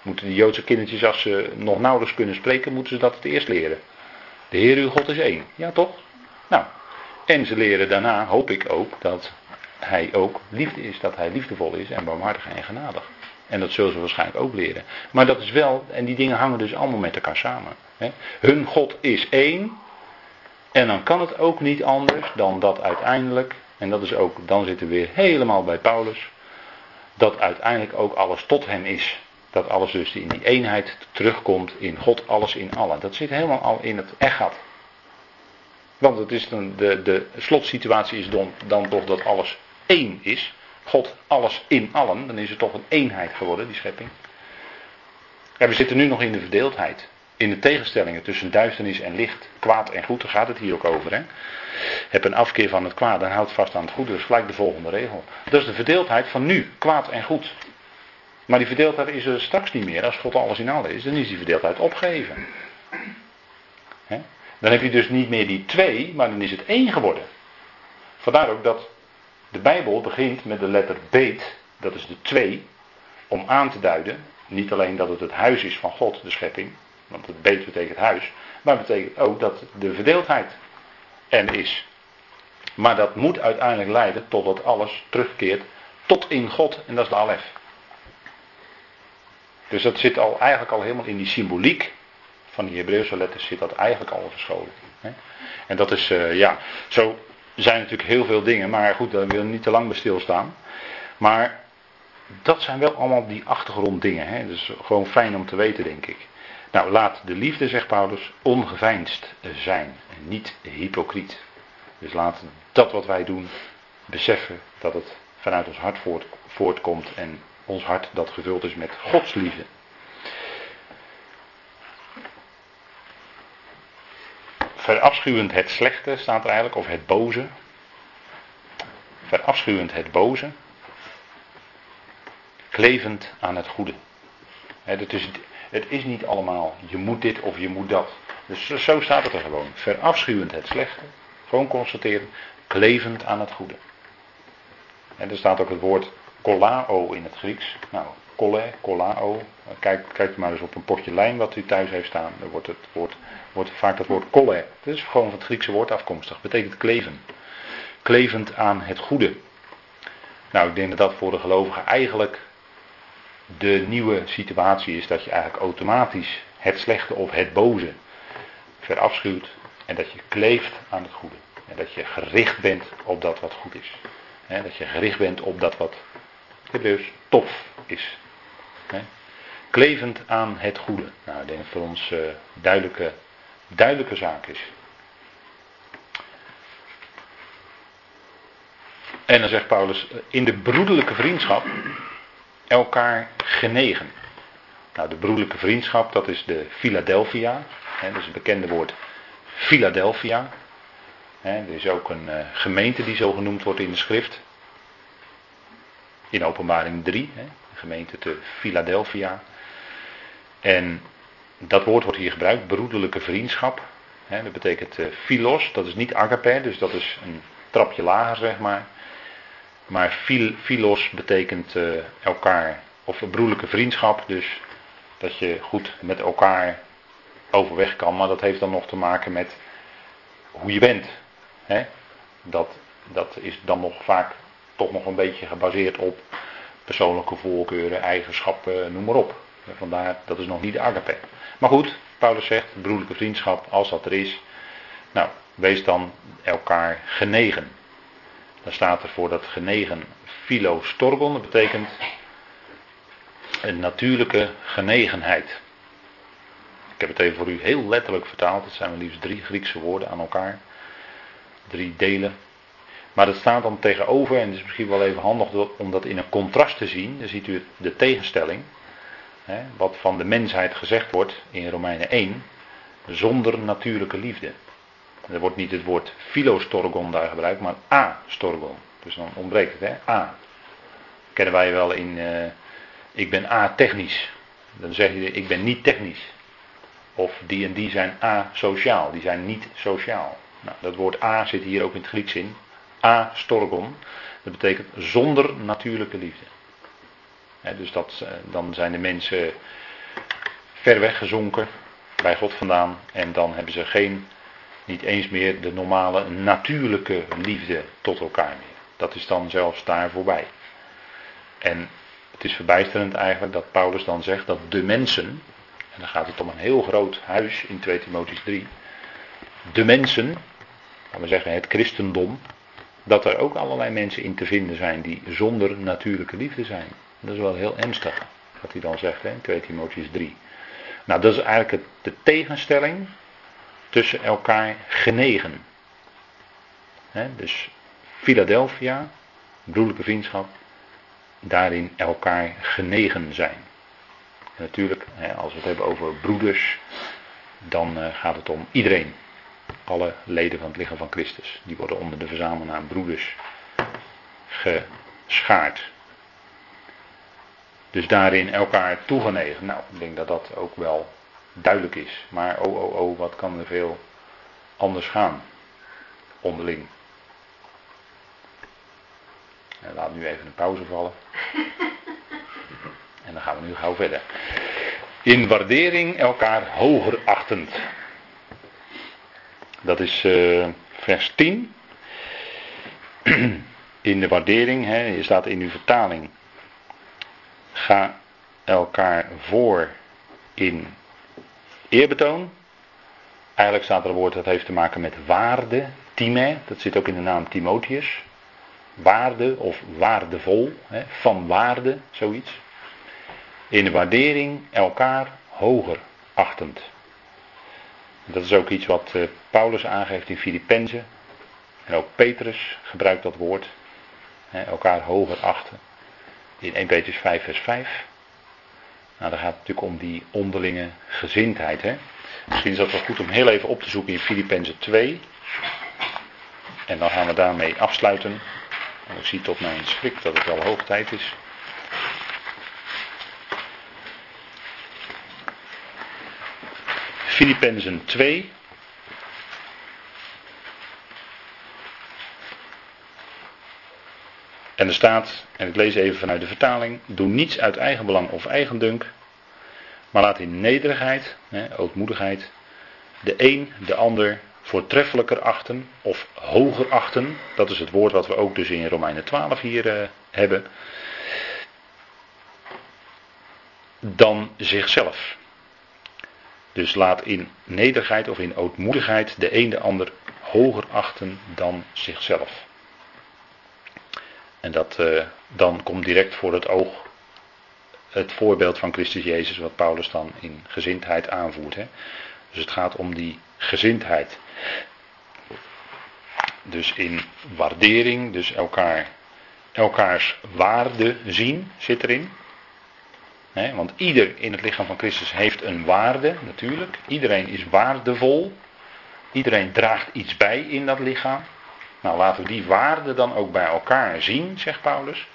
Moeten die Joodse kindertjes, als ze nog nauwelijks kunnen spreken, moeten ze dat het eerst leren. De Heere uw God is één. Ja, toch? Nou, en ze leren daarna, hoop ik ook, dat hij ook liefde is. Dat hij liefdevol is en barmhartig en genadig. En dat zullen ze waarschijnlijk ook leren. Maar dat is wel, en die dingen hangen dus allemaal met elkaar samen. Hè. Hun God is één. En dan kan het ook niet anders dan dat uiteindelijk, en dat is ook, dan zitten we weer helemaal bij Paulus, dat uiteindelijk ook alles tot hem is. Dat alles dus in die eenheid terugkomt in God, alles in allen. Dat zit helemaal al in het echat. Want het is dan de, de slotsituatie is dan, dan toch dat alles één is. God alles in allen, dan is het toch een eenheid geworden, die schepping. En we zitten nu nog in de verdeeldheid. In de tegenstellingen tussen duisternis en licht, kwaad en goed, daar gaat het hier ook over. Hè? Heb een afkeer van het kwaad en houd vast aan het goede. Is gelijk de volgende regel. Dat is de verdeeldheid van nu, kwaad en goed. Maar die verdeeldheid is er straks niet meer. Als God alles in allen is, dan is die verdeeldheid opgegeven. Dan heb je dus niet meer die twee, maar dan is het één geworden. Vandaar ook dat de Bijbel begint met de letter beet, dat is de twee, om aan te duiden, niet alleen dat het het huis is van God, de schepping, Want het beet betekent huis. Maar betekent ook dat de verdeeldheid er is. Maar dat moet uiteindelijk leiden totdat alles terugkeert tot in God. En dat is de Alef. Dus dat zit al eigenlijk al helemaal in die symboliek van die Hebreeuwse letters zit dat eigenlijk al verscholen. En dat is, uh, ja, zo zijn natuurlijk heel veel dingen, maar goed, daar wil ik niet te lang bij stilstaan. Maar dat zijn wel allemaal die achtergronddingen. Hè? Dus gewoon fijn om te weten, denk ik. Nou, laat de liefde, zegt Paulus, ongeveinsd zijn niet hypocriet. Dus laat dat wat wij doen beseffen dat het vanuit ons hart voort, voortkomt en ons hart dat gevuld is met Gods liefde. Verafschuwend het slechte staat er eigenlijk, of het boze. Verafschuwend het boze. Klevend aan het goede. het, is, niet allemaal, je moet dit of je moet dat. Dus zo staat het er gewoon. Verafschuwend het slechte. Gewoon constateren. Klevend aan het goede. En er staat ook het woord kolao in het Grieks. Nou, kolle, kolao. Kijk, kijk maar eens op een potje lijn wat u thuis heeft staan. Dan wordt het woord wordt vaak dat woord kolle. Dat is gewoon van het Griekse woord afkomstig. Betekent kleven. Klevend aan het goede. Nou, ik denk dat dat voor de gelovigen eigenlijk de nieuwe situatie is. Dat je eigenlijk automatisch het slechte of het boze verafschuwt. En dat je kleeft aan het goede. En dat je gericht bent op dat wat goed is. dat je gericht bent op dat wat dus tof is. Klevend aan het goede. Nou, ik denk voor ons uh, duidelijke duidelijke zaak is. En dan zegt Paulus, in de broederlijke vriendschap elkaar genegen. Nou, de broederlijke vriendschap, dat is de Philadelphia. Hè, dat is het bekende woord Philadelphia. Hè, er is ook een uh, gemeente die zo genoemd wordt in de schrift. In openbaring 3, hè, gemeente te Philadelphia. En dat woord wordt hier gebruikt, broederlijke vriendschap. dat betekent uh, philos, dat is niet agape, dus dat is een trapje lager, zeg maar. Maar philos betekent uh, elkaar, of broederlijke vriendschap, dus dat je goed met elkaar overweg kan. Maar dat heeft dan nog te maken met hoe je bent. Dat, dat is dan nog vaak toch nog een beetje gebaseerd op persoonlijke voorkeuren, eigenschappen, noem maar op. Vandaar, dat is nog niet de agape. Maar goed, Paulus zegt, broederlijke vriendschap, als dat er is, nou, wees dan elkaar genegen. Dan staat er voor dat genegen philostorgon, dat betekent een natuurlijke genegenheid. Ik heb het even voor u heel letterlijk vertaald, het zijn maar liefst drie Griekse woorden aan elkaar. Drie delen. Maar dat staat dan tegenover, en het is misschien wel even handig om dat in een contrast te zien. Dan ziet u de tegenstelling wat van de mensheid gezegd wordt in Romeinen 1, zonder natuurlijke liefde. Er wordt niet het woord philostorgon daar gebruikt, maar a-storgon. Dus dan ontbreekt het, hè? A. Kennen wij wel in, uh, ik ben a-technisch. Dan zeg je, ik ben niet technisch. Of die en die zijn a-sociaal, die zijn niet sociaal. Nou, dat woord a zit hier ook in het Grieks in. A-storgon. Dat betekent zonder natuurlijke liefde dus dat, eh, dan zijn de mensen ver weggezonken bij God vandaan. En dan hebben ze geen, niet eens meer de normale natuurlijke liefde tot elkaar meer. Dat is dan zelfs daar voorbij. En het is verbijsterend eigenlijk dat Paulus dan zegt dat de mensen, en dan gaat het om een heel groot huis in 2 Timotheus 3, de mensen, laten we zeggen het christendom, dat er ook allerlei mensen in te vinden zijn die zonder natuurlijke liefde zijn. Dat is wel heel ernstig, wat hij dan zegt hè, in 2 Timotheus 3. Nou, dat is eigenlijk de tegenstelling tussen elkaar genegen. dus Philadelphia, broederlijke vriendschap, daarin elkaar genegen zijn. En natuurlijk, als we het hebben over broeders, dan eh, gaat het om iedereen. Alle leden van het lichaam van Christus. Die worden onder de verzamelnaam broeders geschaard. Dus daarin elkaar toegenegen. Nou, ik denk dat dat ook wel duidelijk is. Maar oh, oh, oh, wat kan er veel anders gaan. Onderling. En laat nu even een pauze vallen. En dan gaan we nu gauw verder. In waardering elkaar hoger achtend. Dat is uh, vers 10. (clears throat) In de waardering, hè, je staat in uw vertaling. Ga elkaar voor in eerbetoon. Eigenlijk staat er een woord dat heeft te maken met waarde, time. Dat zit ook in de naam Timotheus. Waarde of waardevol, hè, van waarde, zoiets. In de waardering elkaar hoger achtend. Dat is ook iets wat eh, Paulus aangeeft in Filippenzen. En ook Petrus gebruikt dat woord. Elkaar hoger achten. In 1 Petrus 5 vers 5. Nou, dan gaat het natuurlijk om die onderlinge gezindheid. Hè? Misschien is dat wel goed om heel even op te zoeken in Filippenzen 2. En dan gaan we daarmee afsluiten. Ik zie tot mijn schrik dat het wel hoog tijd is. Filippenzen 2. En er staat, en ik lees even vanuit de vertaling: Doe niets uit eigen belang of eigendunk, maar laat in nederigheid, hè, ootmoedigheid, de een de ander voortreffelijker achten of hoger achten. Dat is het woord wat we ook dus in Romeinen 12 hier uh, hebben. Dan zichzelf. Dus laat in nederigheid of in ootmoedigheid de een de ander hoger achten dan zichzelf. En dat, uh, dan komt direct voor het oog het voorbeeld van Christus Jezus, wat Paulus dan in gezindheid aanvoert. Hè. Dus het gaat om die gezindheid. Dus in waardering, dus elkaar, elkaars waarde zien zit erin. Want ieder in het lichaam van Christus heeft een waarde, natuurlijk. Iedereen is waardevol. Iedereen draagt iets bij in dat lichaam. Nou, laten we die waarden dan ook bij elkaar zien, zegt Paulus.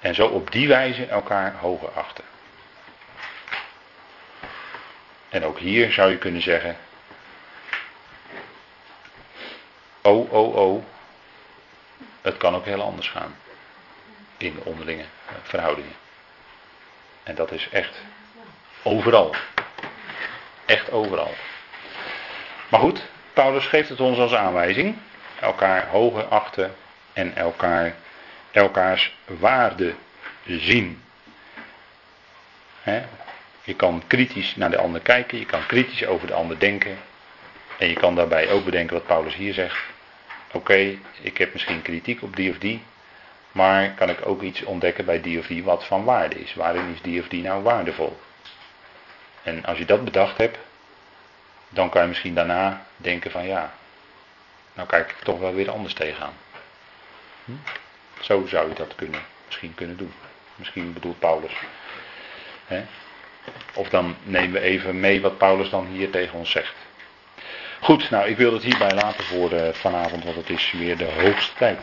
En zo op die wijze elkaar hoger achten. En ook hier zou je kunnen zeggen. Oh, oh, oh. Het kan ook heel anders gaan. In de onderlinge eh, verhoudingen. En dat is echt overal. Echt overal. Maar goed, Paulus geeft het ons als aanwijzing elkaar hoger achten en elkaar, elkaars waarde zien. Je kan kritisch naar de ander kijken, je kan kritisch over de ander denken. En je kan daarbij ook bedenken wat Paulus hier zegt. Oké, ik heb misschien kritiek op die of die. Maar kan ik ook iets ontdekken bij die of die wat van waarde is? Waarin is die of die nou waardevol? En als je dat bedacht hebt, dan kan je misschien daarna denken van ja, nou kijk ik toch wel weer anders tegenaan. Hm? Zo zou je dat kunnen, misschien kunnen doen. Misschien bedoelt Paulus. Hè? Of dan nemen we even mee wat Paulus dan hier tegen ons zegt. Goed, nou ik wil het hierbij laten voor uh, vanavond, want het is weer de hoogste tijd.